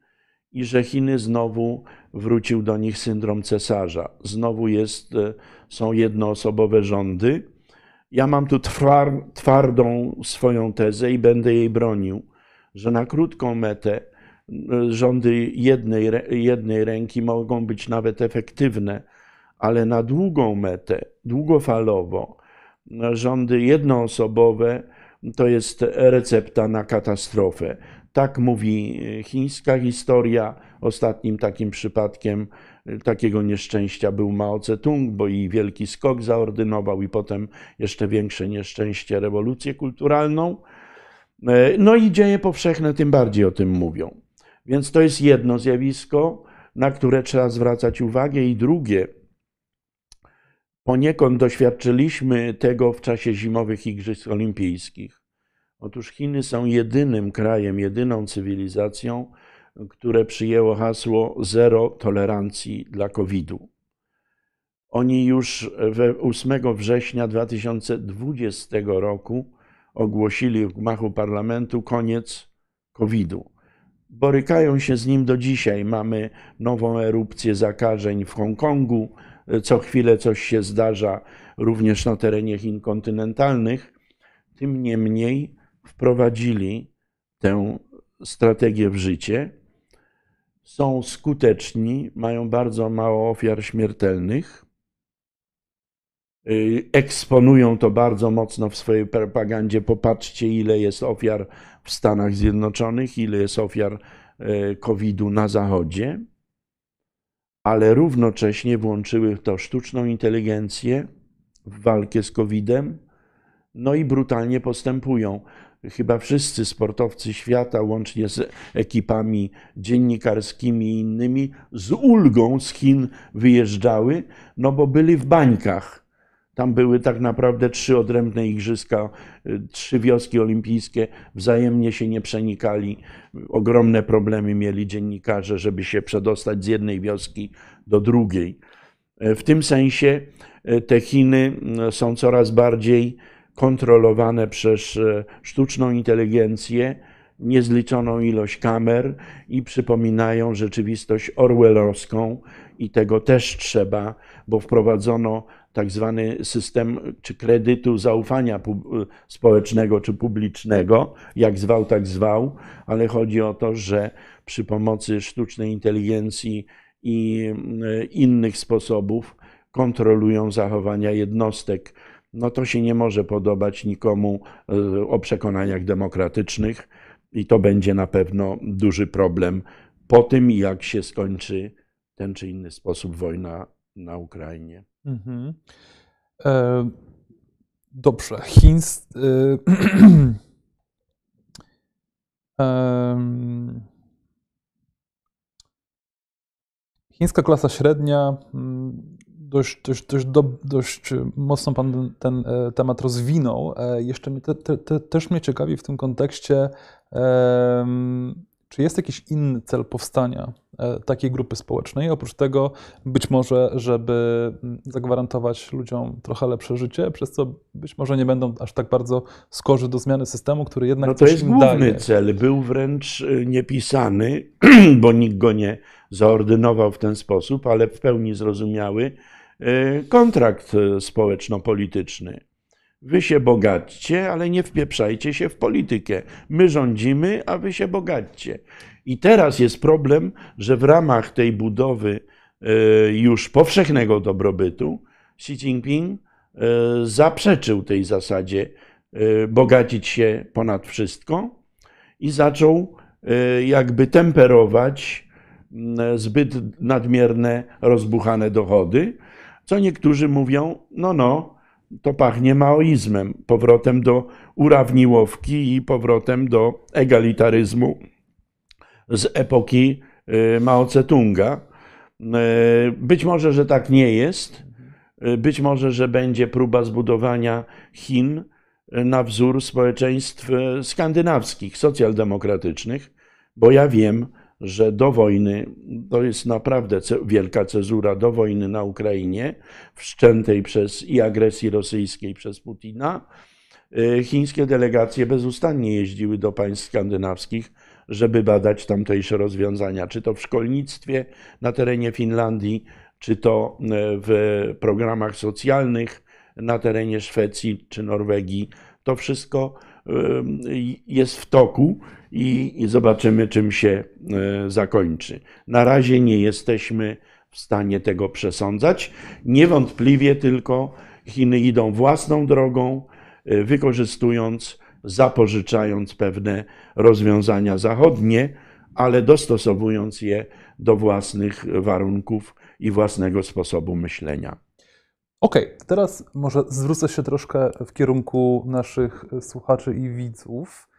i że Chiny znowu wrócił do nich syndrom cesarza. Znowu jest, e, są jednoosobowe rządy. Ja mam tu twardą swoją tezę i będę jej bronił, że na krótką metę rządy jednej, jednej ręki mogą być nawet efektywne, ale na długą metę, długofalowo, rządy jednoosobowe to jest recepta na katastrofę. Tak mówi e, chińska historia. Ostatnim takim przypadkiem e, takiego nieszczęścia był Mao Tse-tung, bo i wielki skok zaordynował, i potem jeszcze większe nieszczęście, rewolucję kulturalną. E, no i dzieje powszechne tym bardziej o tym mówią. Więc to jest jedno zjawisko, na które trzeba zwracać uwagę, i drugie, poniekąd doświadczyliśmy tego w czasie zimowych Igrzysk Olimpijskich. Otóż Chiny są jedynym krajem, jedyną cywilizacją, które przyjęło hasło zero tolerancji dla COVID-u. Oni już 8 września 2020 roku ogłosili w gmachu parlamentu koniec COVID-u. Borykają się z nim do dzisiaj. Mamy nową erupcję zakażeń w Hongkongu. Co chwilę coś się zdarza również na terenie Chin kontynentalnych. Tym niemniej wprowadzili tę strategię w życie, są skuteczni, mają bardzo mało ofiar śmiertelnych, y, eksponują to bardzo mocno w swojej propagandzie. Popatrzcie, ile jest ofiar w Stanach Zjednoczonych, ile jest ofiar y, COVID-u na Zachodzie, ale równocześnie włączyły w to sztuczną inteligencję w walkę z COVID-em, no i brutalnie postępują chyba wszyscy sportowcy świata, łącznie z ekipami dziennikarskimi i innymi, z ulgą z Chin wyjeżdżały, no bo byli w bańkach. Tam były tak naprawdę trzy odrębne igrzyska, trzy wioski olimpijskie, wzajemnie się nie przenikali. Ogromne problemy mieli dziennikarze, żeby się przedostać z jednej wioski do drugiej. W tym sensie te Chiny są coraz bardziej kontrolowane przez e, sztuczną inteligencję, niezliczoną ilość kamer i przypominają rzeczywistość orwellowską i tego też trzeba, bo wprowadzono tak zwany system czy kredytu zaufania społecznego czy publicznego, jak zwał, tak zwał, ale chodzi o to, że przy pomocy sztucznej inteligencji i innych sposobów kontrolują zachowania jednostek. No to się nie może podobać nikomu o przekonaniach demokratycznych i to będzie na pewno duży problem po tym, jak się skończy ten czy inny sposób wojna na Ukrainie. Mhm.
E, dobrze. Chińs. E, chińska klasa średnia. Dość, dość, dość, do, dość mocno Pan ten e, temat rozwinął. E, jeszcze mnie te, te, te, też mnie ciekawi w tym kontekście. Czy jest jakiś inny cel powstania e, takiej grupy społecznej? Oprócz tego, być może, żeby zagwarantować ludziom trochę lepsze życie, przez co być może nie będą aż tak bardzo skorzy do zmiany systemu, który jednak.
No to jest główny daje. cel. Był wręcz niepisany, bo nikt go nie zaordynował w ten sposób, ale w pełni zrozumiały kontrakt y, społeczno-polityczny. Wy się bogaćcie, ale nie wpieprzajcie się w politykę. My rządzimy, a wy się bogaćcie. I teraz jest problem, że w ramach tej budowy e, już powszechnego dobrobytu Xi Jinping e, zaprzeczył tej zasadzie e, bogacić się ponad wszystko i zaczął jakby temperować zbyt nadmierne, rozbuchane dochody, co niektórzy mówią, no, no, to pachnie maoizmem, powrotem do urawniłowki i powrotem do egalitaryzmu z epoki y, Mao Tse-tunga. Y, być może, że tak nie jest. Y, być może, że będzie próba zbudowania Chin na wzór społeczeństw skandynawskich, socjaldemokratycznych, bo ja wiem, że do wojny, to jest naprawdę wielka cezura do wojny na Ukrainie, wszczętej przez i agresji rosyjskiej przez Putina, y, chińskie delegacje bezustannie jeździły do państw skandynawskich, żeby badać tamtejsze rozwiązania, czy to w szkolnictwie na terenie Finlandii, czy to y, w programach socjalnych na terenie Szwecji czy Norwegii. To wszystko jest w toku i, zobaczymy, czym się e, zakończy. Na razie nie jesteśmy w stanie tego przesądzać. Niewątpliwie tylko Chiny idą własną drogą, e, wykorzystując, zapożyczając pewne rozwiązania zachodnie, ale dostosowując je do własnych warunków i własnego sposobu myślenia.
Okej, okay, teraz może zwrócę się troszkę w kierunku naszych słuchaczy i widzów.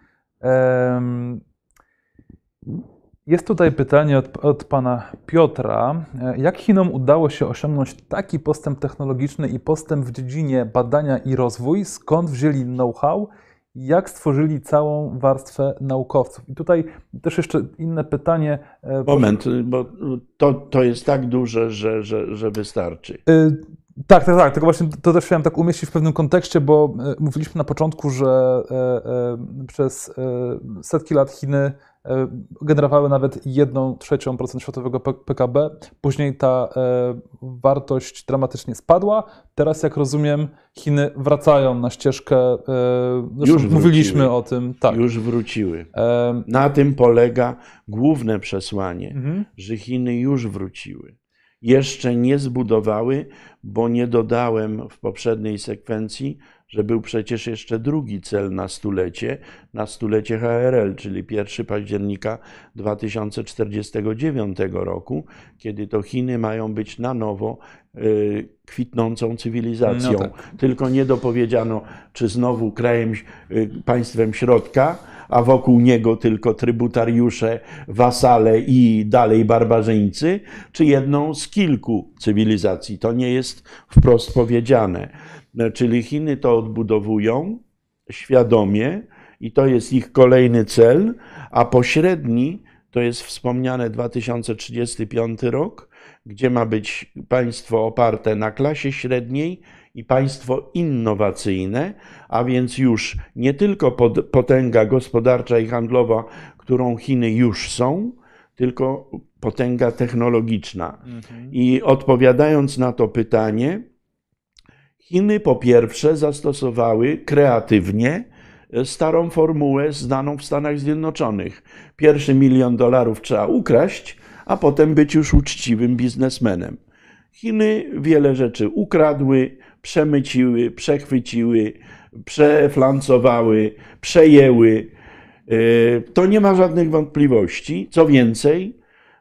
Jest tutaj pytanie od, od, pana Piotra. Jak Chinom udało się osiągnąć taki postęp technologiczny i postęp w dziedzinie badania i rozwój? Skąd wzięli know-how? Jak stworzyli całą warstwę naukowców? I tutaj też jeszcze inne pytanie.
E, Moment, bo to, to jest tak duże, że, że, że wystarczy.
Tak, tak, tak. Tylko właśnie to też chciałem tak umieścić w pewnym kontekście, bo e, mówiliśmy na początku, że e, e, przez setki lat Chiny generowały nawet 1 trzecią procent światowego PKB. Później ta wartość dramatycznie spadła. Teraz, jak rozumiem, Chiny wracają na ścieżkę. Już mówiliśmy o tym.
Tak. Już wróciły. Na tym polega główne przesłanie, mhm. że Chiny już wróciły jeszcze nie zbudowały, bo nie dodałem w poprzedniej sekwencji, że był przecież jeszcze drugi cel na stulecie, na stulecie HRL, czyli 1 października 2049 roku, kiedy to Chiny mają być na nowo y, kwitnącą cywilizacją. No tak. Tylko nie dopowiedziano, czy znowu krajem, y, państwem środka, a wokół niego tylko trybutariusze, wasale i dalej barbarzyńcy, czy jedną z kilku cywilizacji. To nie jest wprost powiedziane. Czyli Chiny to odbudowują świadomie i to jest ich kolejny cel, a pośredni to jest wspomniane 2035 rok, gdzie ma być państwo oparte na klasie średniej i państwo innowacyjne, a więc już nie tylko potęga gospodarcza i handlowa, którą Chiny już są, tylko potęga technologiczna. Mhm. I odpowiadając na to pytanie, Chiny po pierwsze zastosowały kreatywnie starą formułę znaną w Stanach Zjednoczonych. Pierwszy milion dolarów trzeba ukraść, a potem być już uczciwym biznesmenem. Chiny wiele rzeczy ukradły, przemyciły, przechwyciły, przeflancowały, przejęły. E, to nie ma żadnych wątpliwości. Co więcej,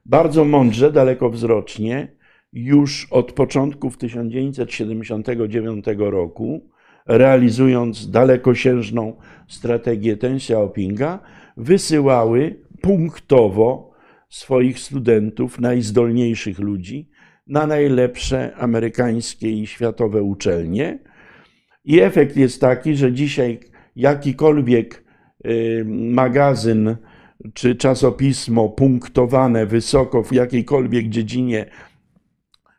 bardzo mądrze, dalekowzrocznie, już od początków 1979 roku, realizując dalekosiężną strategię Deng Xiaopinga, wysyłały punktowo swoich studentów, najzdolniejszych ludzi, na najlepsze amerykańskie i światowe uczelnie. I efekt jest taki, że dzisiaj jakikolwiek y, magazyn czy czasopismo punktowane wysoko w jakiejkolwiek dziedzinie,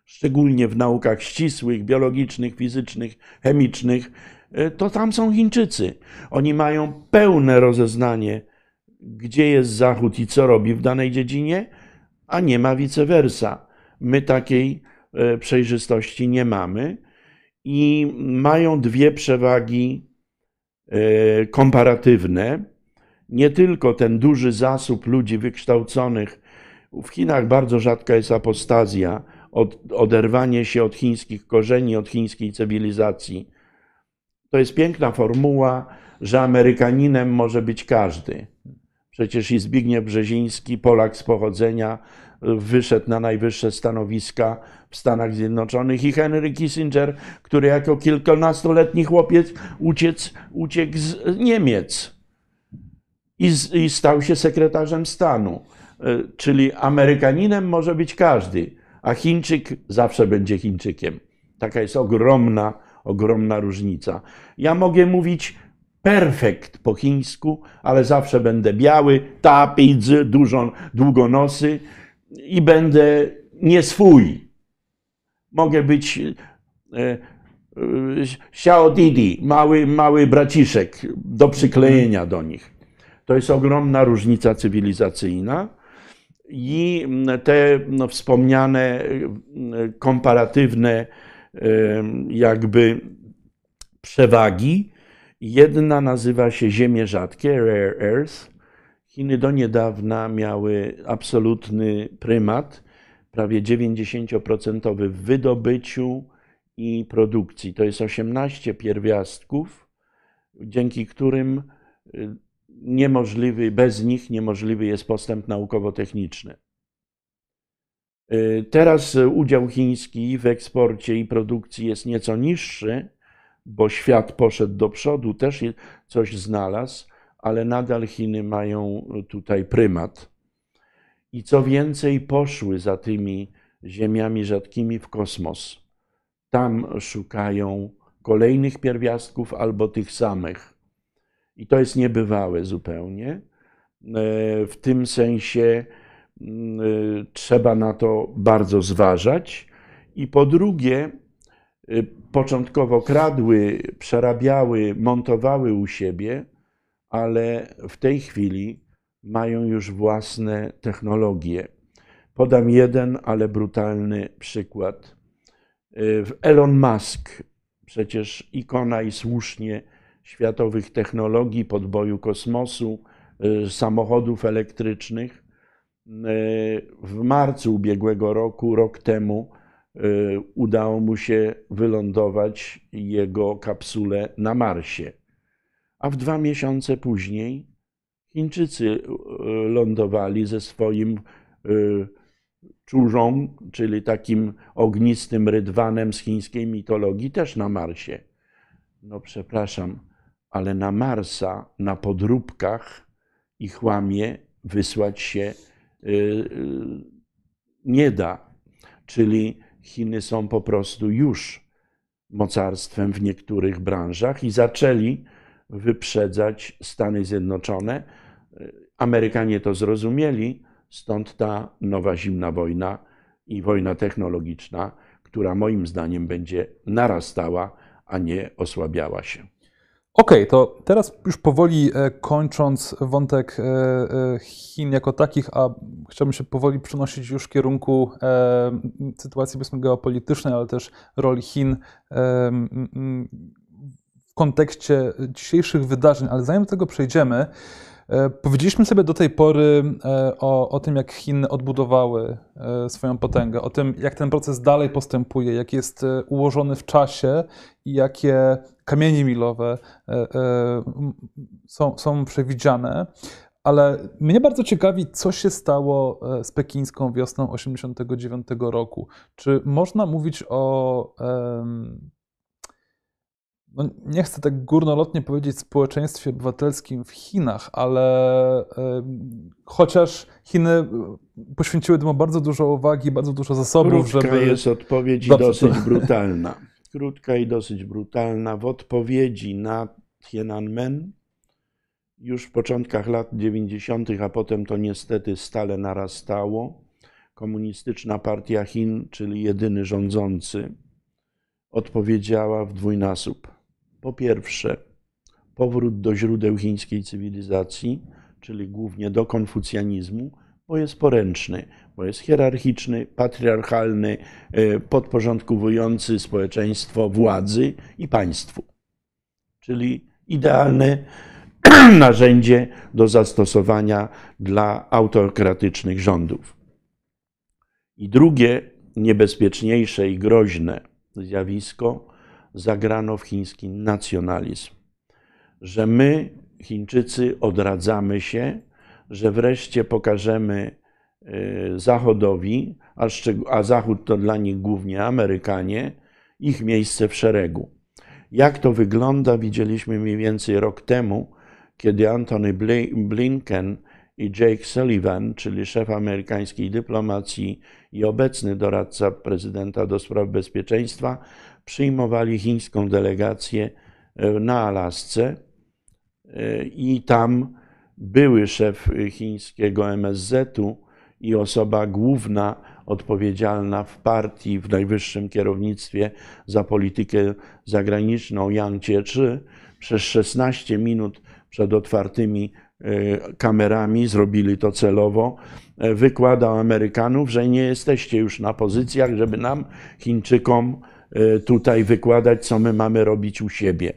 szczególnie w naukach ścisłych, biologicznych, fizycznych, chemicznych, y, to tam są Chińczycy. Oni mają pełne rozeznanie, gdzie jest Zachód i co robi w danej dziedzinie, a nie ma vice versa. My takiej e, przejrzystości nie mamy i mają dwie przewagi e, komparatywne. Nie tylko ten duży zasób ludzi wykształconych, w Chinach bardzo rzadka jest apostazja, od, oderwanie się od chińskich korzeni, od chińskiej cywilizacji. To jest piękna formuła, że Amerykaninem może być każdy. Przecież i Zbigniew Brzeziński, Polak z pochodzenia, wyszedł na najwyższe stanowiska w Stanach Zjednoczonych i Henry Kissinger, który jako kilkunastoletni chłopiec uciec, uciekł z Niemiec i, z, i stał się sekretarzem stanu. E, czyli Amerykaninem może być każdy, a Chińczyk zawsze będzie Chińczykiem. Taka jest ogromna, ogromna różnica. Ja mogę mówić perfekt po chińsku, ale zawsze będę biały, tapidzy, dużo, długonosy i będę nie swój. Mogę być e, e, Xiao Didi, mały, mały braciszek do przyklejenia do nich. To jest ogromna różnica cywilizacyjna i te no, wspomniane e, komparatywne jakby przewagi. Jedna nazywa się Ziemie rzadkie, rare earth, Chiny do niedawna miały absolutny prymat, prawie 90% w wydobyciu i produkcji. To jest 18 pierwiastków, dzięki którym y, niemożliwy, bez nich niemożliwy jest postęp naukowo-techniczny. Y, teraz udział chiński w eksporcie i produkcji jest nieco niższy, bo świat poszedł do przodu, też coś znalazł, ale nadal Chiny mają tutaj prymat. I co więcej, poszły za tymi ziemiami rzadkimi w kosmos. Tam szukają kolejnych pierwiastków albo tych samych. I to jest niebywałe zupełnie. E, w tym sensie e, trzeba na to bardzo zważać. I po drugie, e, początkowo kradły, przerabiały, montowały u siebie ale w tej chwili mają już własne technologie. Podam jeden, ale brutalny przykład. Elon Musk, przecież ikona i słusznie światowych technologii, podboju kosmosu, y, samochodów elektrycznych, y, w marcu ubiegłego roku, rok temu, y, udało mu się wylądować jego kapsule na Marsie a w dwa miesiące później Chińczycy e, lądowali ze swoim e, czurzą, czyli takim ognistym rydwanem z chińskiej mitologii, też na Marsie. No przepraszam, ale na Marsa, na podróbkach i chłamie wysłać się e, nie da. Czyli Chiny są po prostu już mocarstwem w niektórych branżach i zaczęli wyprzedzać Stany Zjednoczone. Amerykanie to zrozumieli, stąd ta nowa zimna wojna i wojna technologiczna, która moim zdaniem będzie narastała, a nie osłabiała się.
Okej, to teraz już powoli e, kończąc wątek e, e, Chin jako takich, a chciałbym się powoli przenosić już w kierunku sytuacji powiedzmy geopolitycznej, ale też roli Chin kontekście dzisiejszych wydarzeń. Ale zanim do tego przejdziemy, e, powiedzieliśmy sobie do tej pory e, o, o tym, jak Chiny odbudowały e, swoją potęgę, o tym, jak ten proces dalej postępuje, jak jest ułożony w czasie i jakie kamienie milowe są, są przewidziane. Ale mnie bardzo ciekawi, co się stało z pekińską wiosną 89 roku. Czy można mówić o, no nie chcę tak górnolotnie powiedzieć społeczeństwie obywatelskim w Chinach, ale em, chociaż Chiny e, poświęciły temu bardzo dużo uwagi, bardzo dużo zasobów,
Krótka
żeby...
jest odpowiedź
Dobrze,
dosyć brutalna. Krótka i dosyć brutalna. W odpowiedzi na Tiananmen już w początkach lat 90., a potem to niestety stale narastało, Komunistyczna Partia Chin, czyli jedyny rządzący, odpowiedziała w dwójnasób. Po pierwsze, powrót do źródeł chińskiej cywilizacji, czyli głównie do konfucjanizmu, bo jest poręczny, bo jest hierarchiczny, patriarchalny, e, podporządkowujący społeczeństwo władzy i państwu. Czyli idealne narzędzie do zastosowania dla autokratycznych rządów. I drugie, niebezpieczniejsze i groźne zjawisko, zagrano w chiński nacjonalizm. Że my, Chińczycy, odradzamy się, że wreszcie pokażemy y, Zachodowi, a, Zachód to dla nich głównie Amerykanie, ich miejsce w szeregu. Jak to wygląda, widzieliśmy mniej więcej rok temu, kiedy Antony Bli- Blinken i Jake Sullivan, czyli szef amerykańskiej dyplomacji i obecny doradca prezydenta do spraw bezpieczeństwa, przyjmowali chińską delegację e, na Alasce E, i tam były szef chińskiego MSZ-u i osoba główna odpowiedzialna w partii, w najwyższym kierownictwie za politykę zagraniczną Yang Jiechi przez 16 minut przed otwartymi e, kamerami, zrobili to celowo, wykładał Amerykanów, że nie jesteście już na pozycjach, żeby nam, Chińczykom, tutaj wykładać, co my mamy robić u siebie.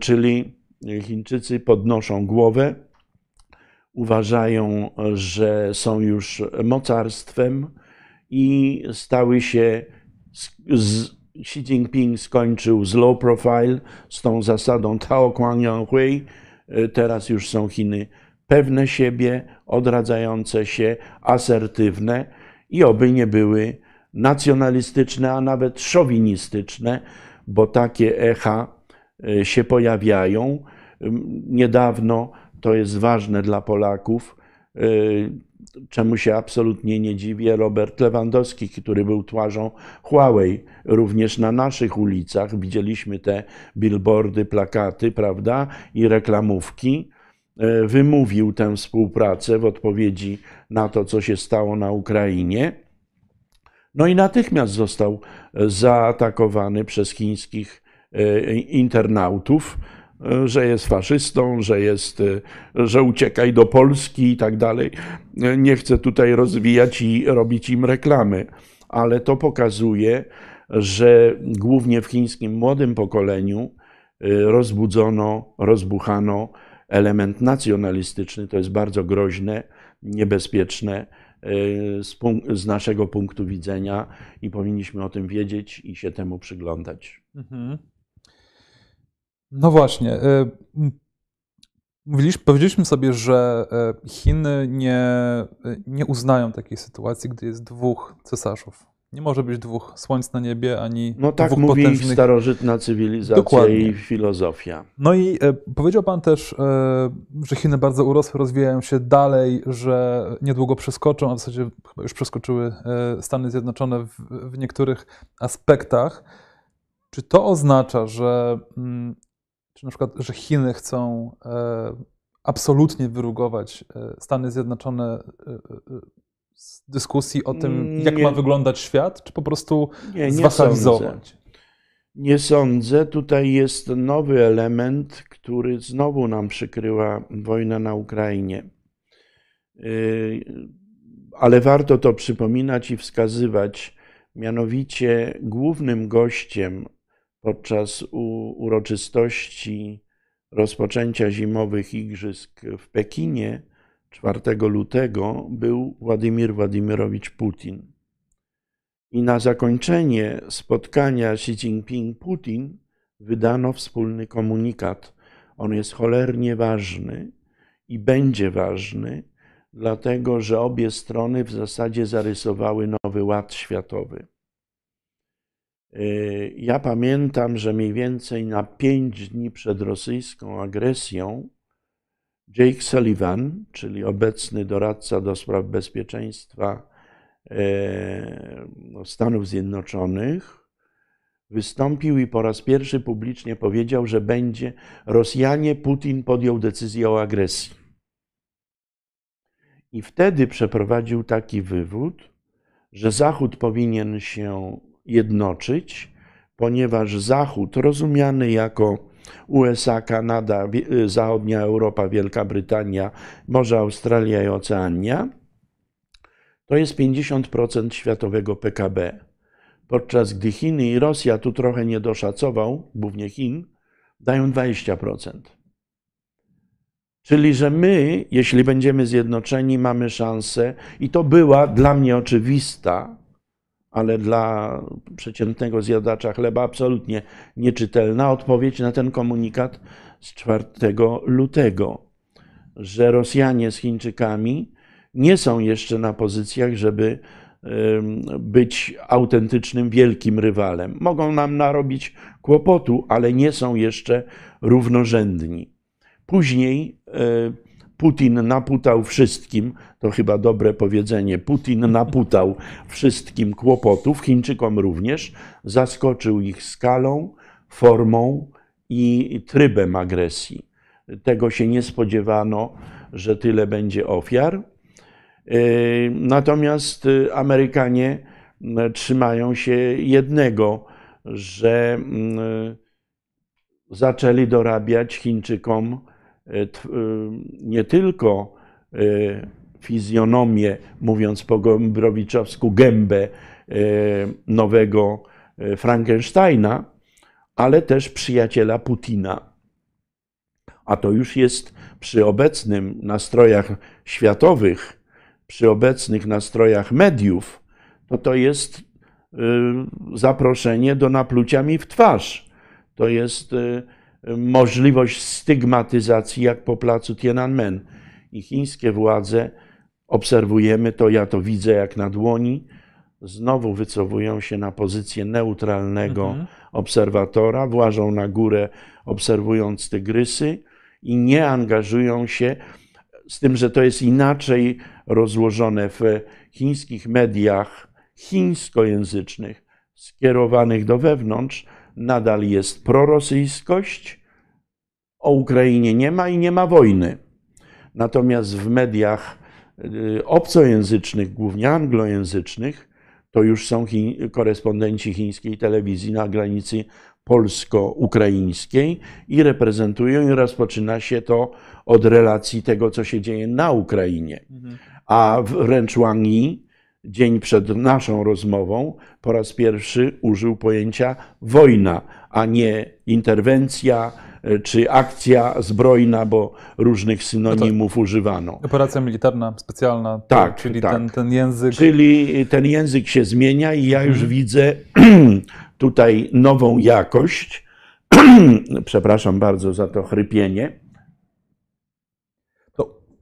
Czyli Chińczycy podnoszą głowę, uważają, że są już mocarstwem i stały się. Z, Xi Jinping skończył z low profile, z tą zasadą Tao Kuan Hui. Teraz już są Chiny pewne siebie, odradzające się, asertywne i oby nie były nacjonalistyczne, a nawet szowinistyczne, bo takie echa y, się pojawiają. Niedawno, to jest ważne dla Polaków, y, czemu się absolutnie nie dziwię, Robert Lewandowski, który był twarzą Huawei, również na naszych ulicach widzieliśmy te billboardy, plakaty, prawda, i reklamówki. y, Wymówił tę współpracę w odpowiedzi na to, co się stało na Ukrainie. No i natychmiast został e, zaatakowany przez chińskich e, internautów, e, że jest faszystą, że, jest, że uciekaj do Polski i tak dalej. Nie chcę tutaj rozwijać i robić im reklamy, ale to pokazuje, że głównie w chińskim młodym pokoleniu rozbudzono, rozbuchano element nacjonalistyczny. To jest bardzo groźne, niebezpieczne z, punk- z naszego punktu widzenia i powinniśmy o tym wiedzieć i się temu przyglądać.
Mhm. No właśnie. y, Mówiliśmy, powiedzieliśmy sobie, że e, Chiny nie, y, nie uznają takiej sytuacji, gdy jest dwóch cesarzów. Nie może być dwóch słońc na niebie, ani
No tak
dwóch
mówi
potężnych
starożytna cywilizacja
Dokładnie.
i filozofia.
No i e, powiedział Pan też, e, że Chiny bardzo urosły, rozwijają się dalej, że niedługo przeskoczą, a w zasadzie chyba już przeskoczyły e, Stany Zjednoczone w, w niektórych aspektach. Czy to oznacza, że, mm, czy na przykład, że Chiny chcą e, absolutnie wyrugować e, Stany Zjednoczone e, z dyskusji o tym, jak
Nie.
ma wyglądać świat, czy po prostu
Nie, nie
zwasalizować?
sądzę. Nie sądzę. Tutaj jest nowy element, który znowu nam przykryła wojna na Ukrainie. Y, ale warto to przypominać i wskazywać. Mianowicie głównym gościem podczas uroczystości rozpoczęcia zimowych igrzysk w Pekinie 4 lutego był Władimir Władimirowicz Putin. I na zakończenie spotkania Xi Jinping-Putin wydano wspólny komunikat. On jest cholernie ważny i będzie ważny, dlatego że obie strony w zasadzie zarysowały nowy ład światowy. Y, ja pamiętam, że mniej więcej na pięć dni przed rosyjską agresją Jake Sullivan, czyli obecny doradca do spraw bezpieczeństwa e, no, Stanów Zjednoczonych, wystąpił i po raz pierwszy publicznie powiedział, że będzie Rosjanie, Putin podjął decyzję o agresji. I wtedy przeprowadził taki wywód, że Zachód powinien się jednoczyć, ponieważ Zachód, rozumiany jako USA, Kanada, y, Zachodnia Europa, Wielka Brytania, może Australia i Oceania, to jest 50% światowego PKB. Podczas gdy Chiny i Rosja, tu trochę nie doszacował, głównie Chin, dają 20%. Czyli, że my, jeśli będziemy zjednoczeni, mamy szansę, i to była dla mnie oczywista, ale dla przeciętnego zjadacza chleba absolutnie nieczytelna odpowiedź na ten komunikat z 4 lutego, że Rosjanie z Chińczykami nie są jeszcze na pozycjach, żeby być autentycznym wielkim rywalem. Mogą nam narobić kłopotu, ale nie są jeszcze równorzędni. Później e, Putin naputał wszystkim, to chyba dobre powiedzenie, Putin naputał wszystkim kłopotów, Chińczykom również, zaskoczył ich skalą, formą i trybem agresji. Tego się nie spodziewano, że tyle będzie ofiar. Yy, natomiast y, Amerykanie y, trzymają się jednego, że y, zaczęli dorabiać Chińczykom nie tylko e, fizjonomię, mówiąc po gombrowiczowsku, gębę nowego Frankensteina, ale też przyjaciela Putina. A to już jest przy obecnym nastrojach światowych, przy obecnych nastrojach mediów, to to jest zaproszenie do naplucia mi w twarz. To jest możliwość stygmatyzacji, jak po placu Tiananmen. I chińskie władze, obserwujemy to, ja to widzę jak na dłoni, znowu wycofują się na pozycję neutralnego mhm. obserwatora, włażą na górę, obserwując tygrysy i nie angażują się, z tym, że to jest inaczej rozłożone w chińskich mediach chińskojęzycznych, skierowanych do wewnątrz, nadal jest prorosyjskość, o Ukrainie nie ma i nie ma wojny. Natomiast w mediach y, obcojęzycznych, głównie anglojęzycznych, to już są korespondenci chińskiej telewizji na granicy polsko-ukraińskiej i reprezentują i rozpoczyna się to od relacji tego, co się dzieje na Ukrainie. Mhm. A w Wang Yi dzień przed naszą rozmową po raz pierwszy użył pojęcia wojna, a nie interwencja e, czy akcja zbrojna, bo różnych synonimów no używano.
Operacja militarna specjalna,
tak,
czyli
tak.
Ten, ten język.
Czyli ten język się zmienia i ja już hmm. widzę tutaj nową jakość. Przepraszam bardzo za to chrypienie.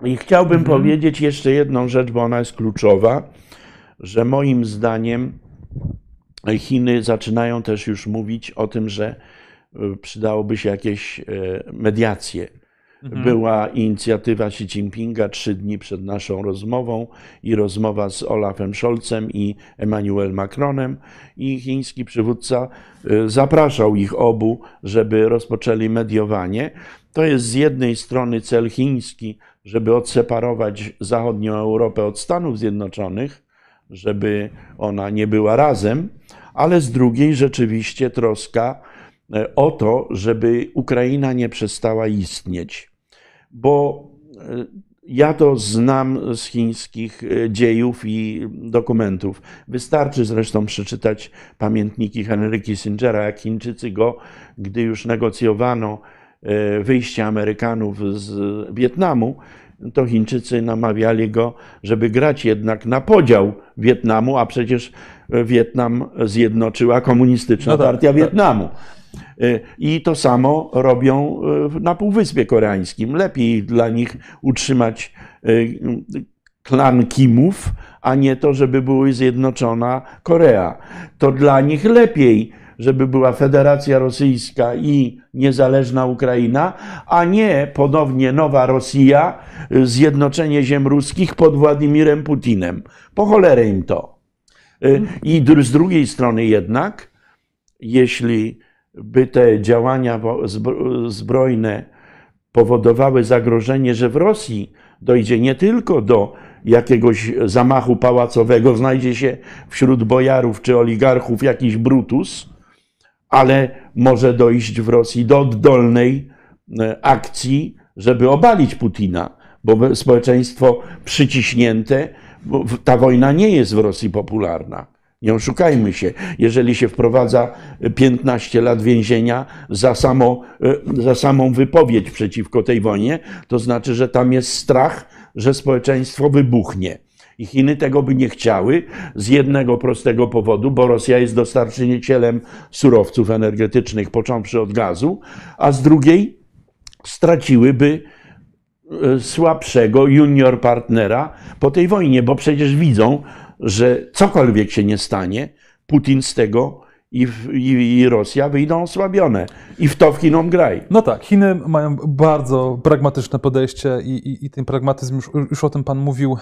I chciałbym hmm. powiedzieć jeszcze jedną rzecz, bo ona jest kluczowa że moim zdaniem Chiny zaczynają też już mówić o tym, że e, przydałoby się jakieś e, mediacje. Mhm. Była inicjatywa Xi Jinpinga trzy dni przed naszą rozmową i rozmowa z Olafem Scholzem i Emmanuel Macronem i chiński przywódca e, zapraszał ich obu, żeby rozpoczęli mediowanie. To jest z jednej strony cel chiński, żeby odseparować zachodnią Europę od Stanów Zjednoczonych, żeby ona nie była razem, ale z drugiej rzeczywiście troska e, o to, żeby Ukraina nie przestała istnieć. Bo e, ja to znam z chińskich e, dziejów i dokumentów. Wystarczy zresztą przeczytać pamiętniki Henry Kissingera, jak Chińczycy go, gdy już negocjowano wyjście Amerykanów z Wietnamu, to Chińczycy namawiali go, żeby grać jednak na podział Wietnamu, a przecież Wietnam zjednoczyła komunistyczna no tak, partia tak. Wietnamu. Y, I to samo robią y, na Półwyspie Koreańskim. Lepiej dla nich utrzymać klan Kimów, a nie to, żeby była zjednoczona Korea. To dla nich lepiej żeby była Federacja Rosyjska i niezależna Ukraina, a nie ponownie nowa Rosja, zjednoczenie ziem ruskich pod Władimirem Putinem. Po cholerę im to. Y, I z drugiej strony jednak, jeśli by te działania zbrojne powodowały zagrożenie, że w Rosji dojdzie nie tylko do jakiegoś zamachu pałacowego, znajdzie się wśród bojarów czy oligarchów jakiś Brutus, ale może dojść w Rosji do oddolnej e, akcji, żeby obalić Putina, bo społeczeństwo przyciśnięte, ta wojna nie jest w Rosji popularna. Nie oszukajmy się. Jeżeli się wprowadza 15 lat więzienia za, samo, e, za samą wypowiedź przeciwko tej wojnie, to znaczy, że tam jest strach, że społeczeństwo wybuchnie. I Chiny tego by nie chciały z jednego prostego powodu, bo Rosja jest dostarczycielem surowców energetycznych, począwszy od gazu, a z drugiej straciłyby e, słabszego junior partnera po tej wojnie, bo przecież widzą, że cokolwiek się nie stanie, Putin z tego i, i, i, Rosja wyjdą osłabione. I w to w Chinom graj.
No tak, Chiny mają bardzo pragmatyczne podejście i, i, i ten pragmatyzm, już, już, o tym Pan mówił e,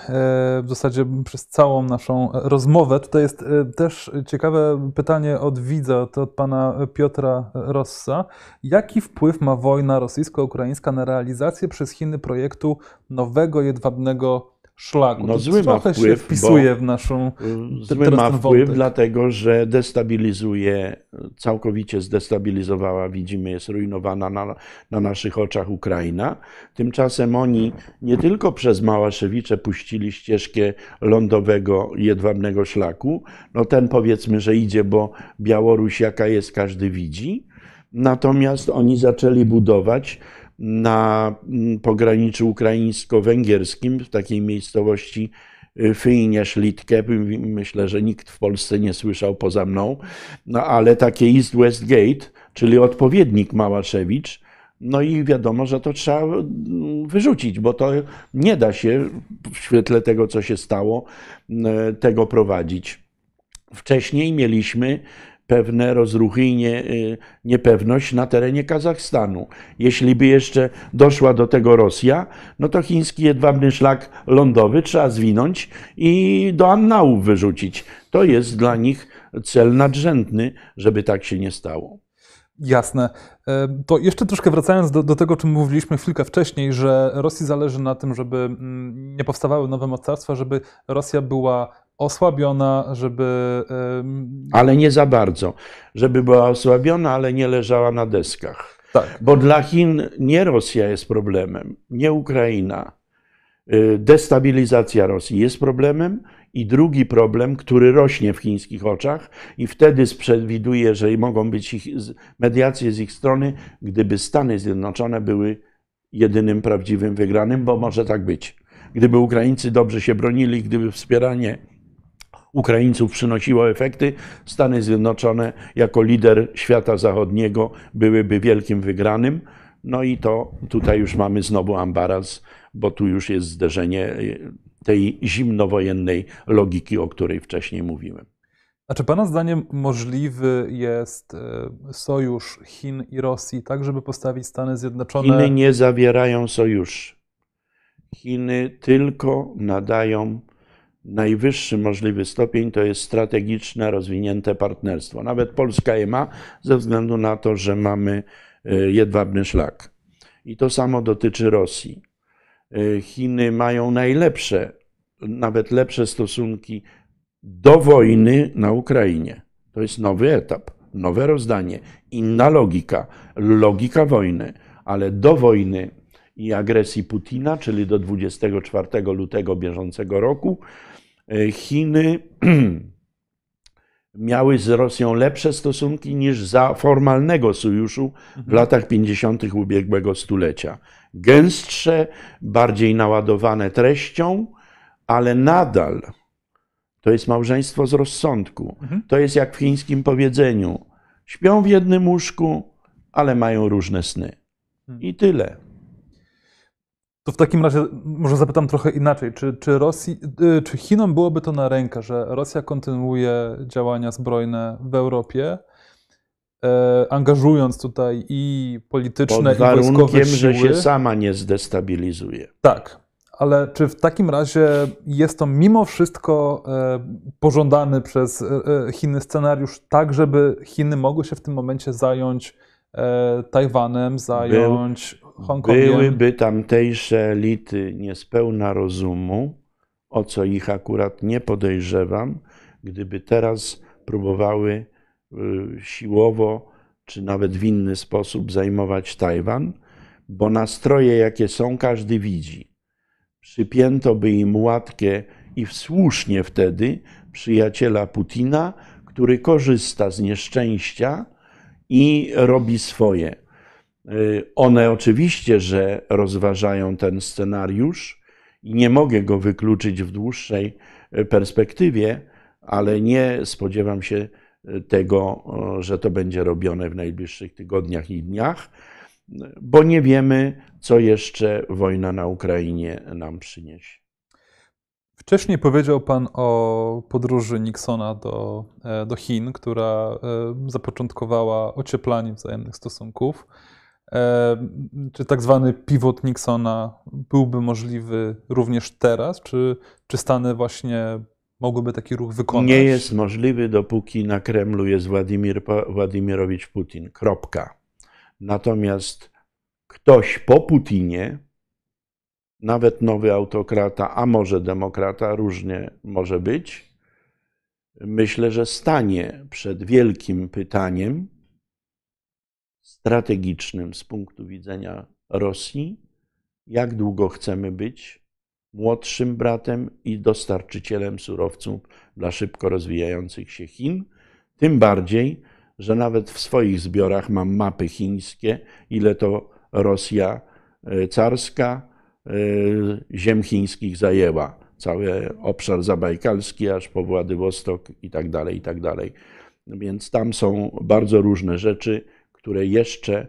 w zasadzie przez całą naszą rozmowę. Tutaj jest e, też ciekawe pytanie od widza, to od Pana Piotra Rossa. Jaki wpływ ma wojna rosyjsko-ukraińska na realizację przez Chiny projektu nowego jedwabnego szlaku.
No, zły ma wpływ,
się wpisuje w naszą.
Y, zły ma wpływ, dlatego że destabilizuje, całkowicie zdestabilizowała, widzimy, jest rujnowana na, na naszych oczach Ukraina. Tymczasem oni nie tylko przez Małaszewicze puścili ścieżkę lądowego jedwabnego szlaku, no ten powiedzmy, że idzie, bo Białoruś jaka jest, każdy widzi. Natomiast oni zaczęli budować na mm, pograniczu ukraińsko-węgierskim, w takiej miejscowości y, Fyjnie Szlitkę. Myślę, że nikt w Polsce nie słyszał poza mną, no ale takie East-West Gate, czyli odpowiednik Małaszewicz, no i wiadomo, że to trzeba mm, wyrzucić, bo to nie da się w świetle tego, co się stało, mm, tego prowadzić. Wcześniej mieliśmy pewne rozruchy i nie, y, niepewność na terenie Kazachstanu. Jeśli by jeszcze doszła do tego Rosja, no to chiński jedwabny szlak lądowy trzeba zwinąć i do annałów wyrzucić. To jest dla nich cel nadrzędny, żeby tak się nie stało.
Jasne. E, to jeszcze troszkę wracając do, do, tego, o czym mówiliśmy chwilkę wcześniej, że Rosji zależy na tym, żeby mm, nie powstawały nowe mocarstwa, żeby Rosja była osłabiona, żeby.
Ale nie za bardzo. Żeby była osłabiona, ale nie leżała na deskach.
Tak.
Bo dla Chin nie Rosja jest problemem, nie Ukraina. Y, destabilizacja Rosji jest problemem. I drugi problem, który rośnie w chińskich oczach, i wtedy przewiduje, że mogą być ich, mediacje z ich strony, gdyby Stany Zjednoczone były jedynym prawdziwym wygranym, bo może tak być. Gdyby Ukraińcy dobrze się bronili, gdyby wspieranie Ukraińców przynosiło efekty, Stany Zjednoczone jako lider świata zachodniego byłyby wielkim wygranym. No i to tutaj już mamy znowu ambaraz, bo tu już jest zderzenie e, tej zimnowojennej logiki, o której wcześniej mówiłem.
A czy Pana zdaniem możliwy jest e, sojusz Chin i Rosji, tak żeby postawić Stany Zjednoczone?
Chiny nie zawierają sojuszy. Chiny tylko nadają najwyższy możliwy stopień to jest strategiczne, rozwinięte partnerstwo. Nawet Polska je ma ze względu na to, że mamy e, jedwabny szlak. I to samo dotyczy Rosji. E, Chiny mają najlepsze, nawet lepsze stosunki do wojny na Ukrainie. To jest nowy etap, nowe rozdanie, inna logika, logika wojny, ale do wojny i agresji Putina, czyli do 24 lutego bieżącego roku, Chiny miały z Rosją lepsze stosunki niż za formalnego sojuszu w
Mhm.
latach 50. ubiegłego stulecia. Gęstsze, bardziej naładowane treścią, ale nadal to jest małżeństwo z rozsądku.
Mhm.
To jest jak w chińskim powiedzeniu: śpią w jednym łóżku, ale mają różne sny. I tyle.
To w takim razie może zapytam trochę inaczej. Czy, czy, Rosji, y, czy Chinom byłoby to na rękę, że Rosja kontynuuje działania zbrojne w Europie, e, angażując tutaj i polityczne,
Pod
i wojskowe
warunkiem,
siły?
że się sama nie zdestabilizuje.
Tak, ale czy w takim razie jest to mimo wszystko e, pożądany przez e, e, Chiny scenariusz, tak żeby Chiny mogły się w tym momencie zająć Tajwanem, zająć
Byłyby tamtejsze elity niespełna rozumu, o co ich akurat nie podejrzewam, gdyby teraz próbowały y, siłowo czy nawet w inny sposób zajmować Tajwan, bo nastroje, jakie są, każdy widzi. Przypięto by im łatkę i słusznie wtedy przyjaciela Putina, który korzysta z nieszczęścia i robi swoje. Y, One oczywiście, że rozważają ten scenariusz i nie mogę go wykluczyć w dłuższej y, perspektywie, ale nie spodziewam się y, tego, że to będzie robione w najbliższych tygodniach i dniach, bo nie wiemy, co jeszcze wojna na Ukrainie nam przyniesie.
Wcześniej powiedział Pan o podróży Nixona do, e, do Chin, która e, zapoczątkowała ocieplanie wzajemnych stosunków. E, Czy tak zwany pivot Nixona byłby możliwy również teraz? Czy, czy Stany właśnie mogłyby taki ruch wykonać?
Nie jest możliwy, dopóki na Kremlu jest Władimir, Władimirowicz Putin. Kropka. Natomiast ktoś po Putinie, nawet nowy autokrata, a może demokrata, różnie może być, myślę, że stanie przed wielkim pytaniem strategicznym z punktu widzenia Rosji, jak długo chcemy być młodszym bratem i dostarczycielem surowców dla szybko rozwijających się Chin. Tym bardziej, że nawet w swoich zbiorach mam mapy chińskie, ile to Rosja e, carska e, ziem chińskich zajęła. Cały obszar zabajkalski, aż po Władywostok i tak dalej, i tak dalej. Więc tam są bardzo różne rzeczy, które jeszcze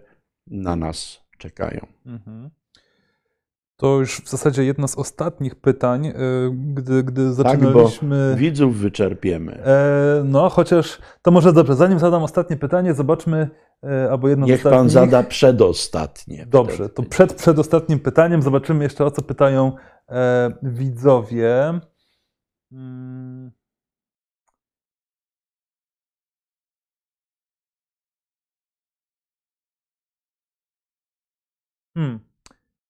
na nas czekają.
Mhm. To już w zasadzie jedno z ostatnich pytań, e, gdy, gdy
Tak, bo
zaczynaliśmy.
widzów wyczerpiemy.
E, no, chociaż to może dobrze. Zanim zadam ostatnie pytanie, zobaczmy, e, albo jedno z
Niech pan
ostatnich.
zada przedostatnie.
Dobrze,
wtedy.
to przed przedostatnim pytaniem zobaczymy jeszcze, o co pytają e, widzowie. Mm. Hmm.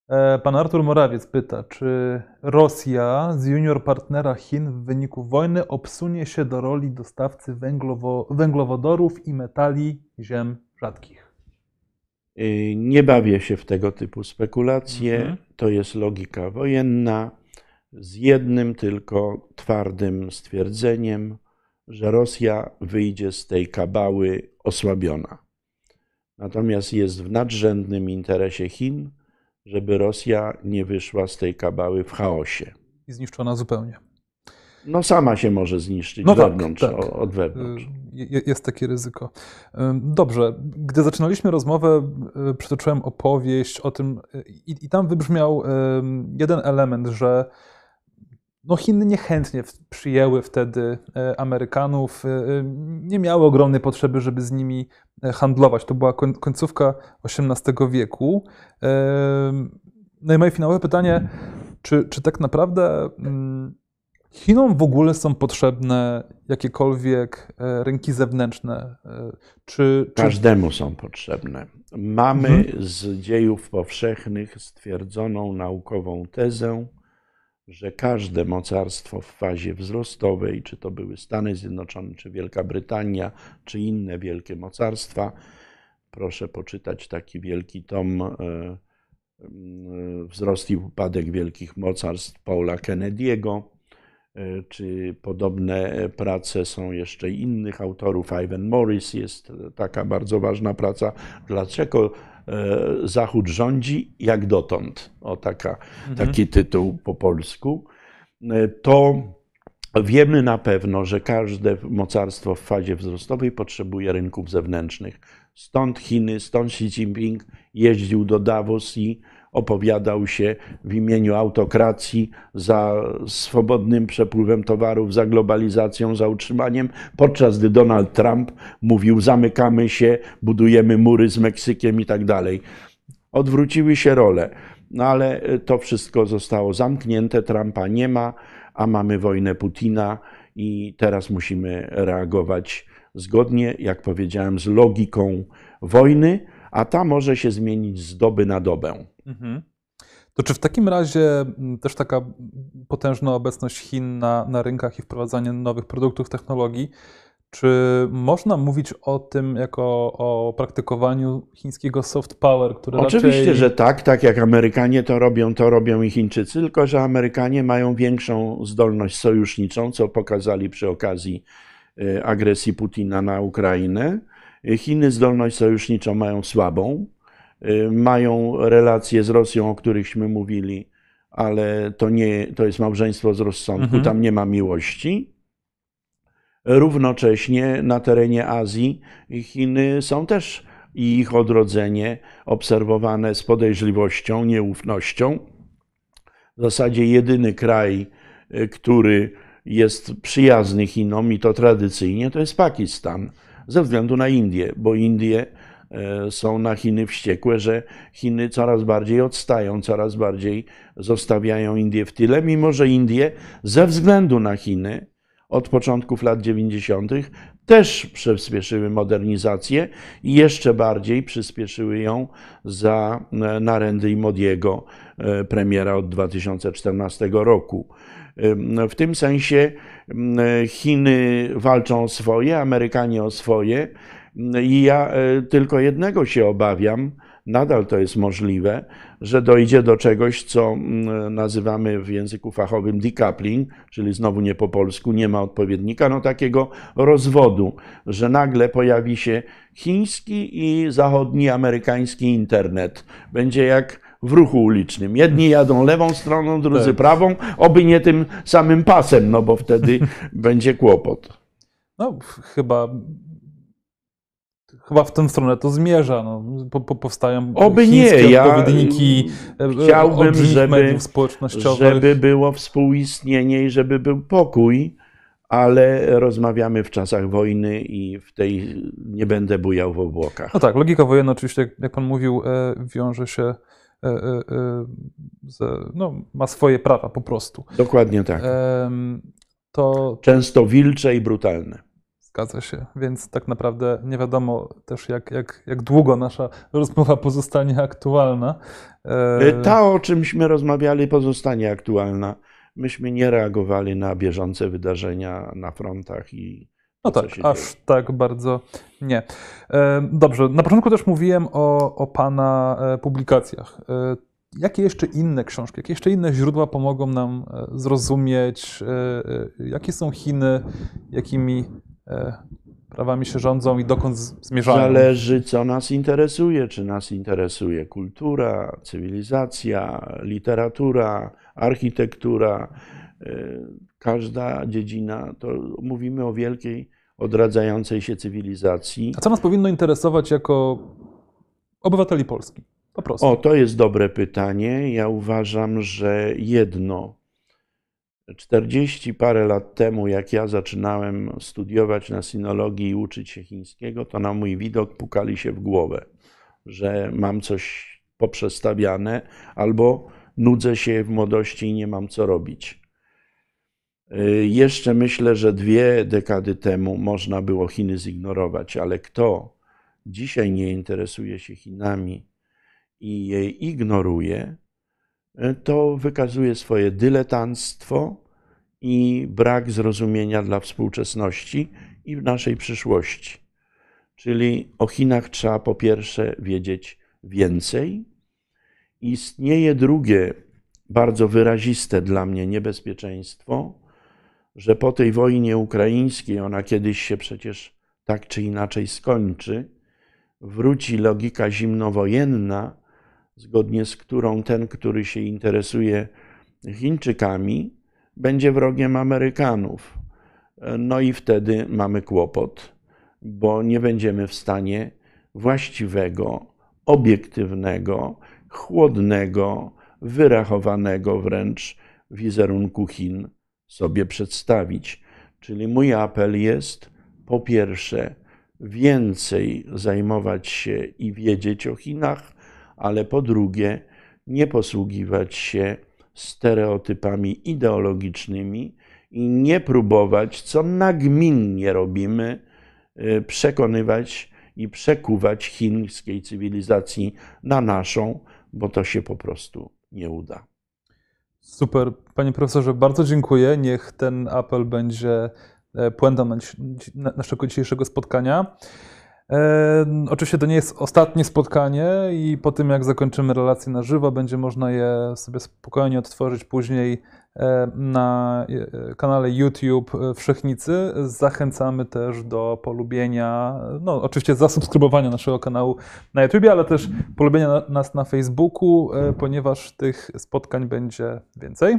E, Pan Artur Morawiec pyta, czy Rosja z junior partnera Chin w wyniku wojny obsunie się do roli dostawcy węglowo, węglowodorów i metali ziem rzadkich?
Y, Nie bawię się w tego typu spekulacje.
Mhm.
To jest logika wojenna z jednym tylko twardym stwierdzeniem, że Rosja wyjdzie z tej kabały osłabiona. Natomiast jest w nadrzędnym interesie Chin, żeby Rosja nie wyszła z tej kabały w chaosie.
I zniszczona zupełnie.
No sama się może zniszczyć
No tak,
wewnątrz,
tak.
o- od wewnątrz.
Y, je- Jest takie ryzyko. Dobrze, gdy zaczynaliśmy rozmowę, y, przytoczyłem opowieść o tym, y, i, i tam wybrzmiał jeden element, że no Chiny niechętnie przyjęły wtedy y, Amerykanów, y, y, nie miały ogromnej potrzeby, żeby z nimi handlować. To była koń- końcówka XVIII wieku. No i moje finałowe pytanie, czy, czy tak naprawdę mm, Chinom w ogóle są potrzebne jakiekolwiek e, rynki zewnętrzne? E, Czy, czy
Każdemu są potrzebne. Mamy
Mhm.
z dziejów powszechnych stwierdzoną naukową tezę, że każde mocarstwo w fazie wzrostowej, czy to były Stany Zjednoczone, czy Wielka Brytania, czy inne wielkie mocarstwa, proszę poczytać taki wielki tom e, e, Wzrost i upadek wielkich mocarstw Paula Kennedy'ego, e, czy podobne prace są jeszcze innych autorów. Ivan Morris jest taka bardzo ważna praca. Dlaczego Zachód rządzi jak dotąd? O taka, mhm. taki tytuł po polsku. To wiemy na pewno, że każde mocarstwo w fazie wzrostowej potrzebuje rynków zewnętrznych Stąd Chiny, stąd Xi Jinping jeździł do Davos i opowiadał się w imieniu autokracji za swobodnym przepływem towarów, za globalizacją, za utrzymaniem, podczas gdy Donald Trump mówił: zamykamy się, budujemy mury z Meksykiem i tak dalej. Odwróciły się role, no ale to wszystko zostało zamknięte. Trumpa nie ma, a mamy wojnę Putina i teraz musimy reagować zgodnie, jak powiedziałem, z logiką wojny, a ta może się zmienić z doby na dobę. Mhm.
To czy w takim razie też taka potężna obecność Chin na, na rynkach i wprowadzanie nowych produktów, technologii, czy można mówić o tym jako o praktykowaniu chińskiego soft power,
które Oczywiście, raczej... że tak, tak jak Amerykanie to robią, to robią i Chińczycy, tylko że Amerykanie mają większą zdolność sojuszniczą, co pokazali przy okazji Y, agresji Putina na Ukrainę. Chiny zdolność sojuszniczą mają słabą, mają relacje z Rosją, o którychśmy mówili, ale to, nie, to jest małżeństwo z rozsądku, mhm. tam nie ma miłości. Równocześnie na terenie Azji Chiny są też i ich odrodzenie obserwowane z podejrzliwością, nieufnością. W zasadzie jedyny kraj, y, który jest przyjazny Chinom i to tradycyjnie, to jest Pakistan, ze względu na Indię, bo Indie są na Chiny wściekłe, że Chiny coraz bardziej odstają, coraz bardziej zostawiają Indię w tyle, mimo że Indie ze względu na Chiny od początków lat 90. też przyspieszyły modernizację i jeszcze bardziej przyspieszyły ją za e, Narendy Modiego, e, premiera od 2014 roku. W tym sensie Chiny walczą o swoje, Amerykanie o swoje. I ja e, tylko jednego się obawiam, nadal to jest możliwe, że dojdzie do czegoś, co nazywamy w języku fachowym decoupling, czyli znowu nie po polsku, nie ma odpowiednika, no takiego rozwodu, że nagle pojawi się chiński i zachodni amerykański internet. Będzie jak w ruchu ulicznym. Jedni jadą lewą stroną, drudzy tak. prawą, oby nie tym samym pasem, no bo wtedy będzie kłopot.
No, chyba chyba w tę stronę to zmierza. No, po, po, powstają
Oby nie, ja odpowiedniki e, chciałbym, żeby, mediów społecznościowych. żeby było współistnienie i żeby był pokój, ale rozmawiamy w czasach wojny i w tej nie będę bujał w obłokach.
No tak, logika wojenna oczywiście, jak pan mówił, e, wiąże się E, e, no, ma swoje prawa po prostu.
Dokładnie tak. To Często wilcze i brutalne.
Zgadza się, więc tak naprawdę nie wiadomo też, jak, jak, jak długo nasza rozmowa pozostanie aktualna.
Ta, o czymśmy rozmawiali, pozostanie aktualna. Myśmy nie reagowali na bieżące wydarzenia na frontach i
no tak, aż dzieje. tak bardzo nie. E, dobrze, na początku też mówiłem o, o Pana e, publikacjach. E, jakie jeszcze inne książki, jakie jeszcze inne źródła pomogą nam zrozumieć, jakie są Chiny, jakimi prawami się rządzą i dokąd zmierzają?
Zależy, co nas interesuje. Czy nas interesuje kultura, cywilizacja, literatura, architektura. Każda dziedzina, to mówimy o wielkiej odradzającej się cywilizacji.
A co nas powinno interesować jako obywateli Polski? Po prostu.
O, to jest dobre pytanie. Ja uważam, że jedno. 40 parę lat temu, jak ja zaczynałem studiować na sinologii i uczyć się chińskiego, to na mój widok pukali się w głowę, że mam coś poprzestawiane albo nudzę się w młodości i nie mam co robić. Y, jeszcze myślę, że dwie dekady temu można było Chiny zignorować, ale kto dzisiaj nie interesuje się Chinami i je ignoruje, to wykazuje swoje dyletanctwo i brak zrozumienia dla współczesności i naszej przyszłości. Czyli o Chinach trzeba po pierwsze wiedzieć więcej. Istnieje drugie, bardzo wyraziste dla mnie niebezpieczeństwo, że po tej wojnie ukraińskiej, ona kiedyś się przecież tak czy inaczej skończy, wróci logika zimnowojenna, zgodnie z którą ten, który się interesuje Chińczykami, będzie wrogiem Amerykanów. No i wtedy mamy kłopot, bo nie będziemy w stanie właściwego, obiektywnego, chłodnego, wyrachowanego wręcz wizerunku Chin sobie przedstawić. Czyli mój apel jest po pierwsze, więcej zajmować się i wiedzieć o Chinach, ale po drugie, nie posługiwać się stereotypami ideologicznymi i nie próbować, co nagminnie robimy, y, przekonywać i przekuwać chińskiej cywilizacji na naszą, bo to się po prostu nie uda.
Super. Panie profesorze, bardzo dziękuję. Niech ten apel będzie e, puentą naszego dzisiejszego spotkania. E, oczywiście to nie jest ostatnie spotkanie i po tym jak zakończymy relacje na żywo, będzie można je sobie spokojnie odtworzyć później e, na e, kanale YouTube Wszechnicy. Zachęcamy też do polubienia, no oczywiście zasubskrybowania naszego kanału na YouTube, ale też polubienia nas na Facebooku, ponieważ tych spotkań będzie więcej.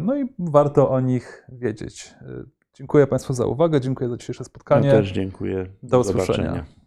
No i warto o nich wiedzieć. Dziękuję Państwu za uwagę, dziękuję za dzisiejsze spotkanie.
Ja też dziękuję.
Do, Do usłyszenia. Zobaczenia.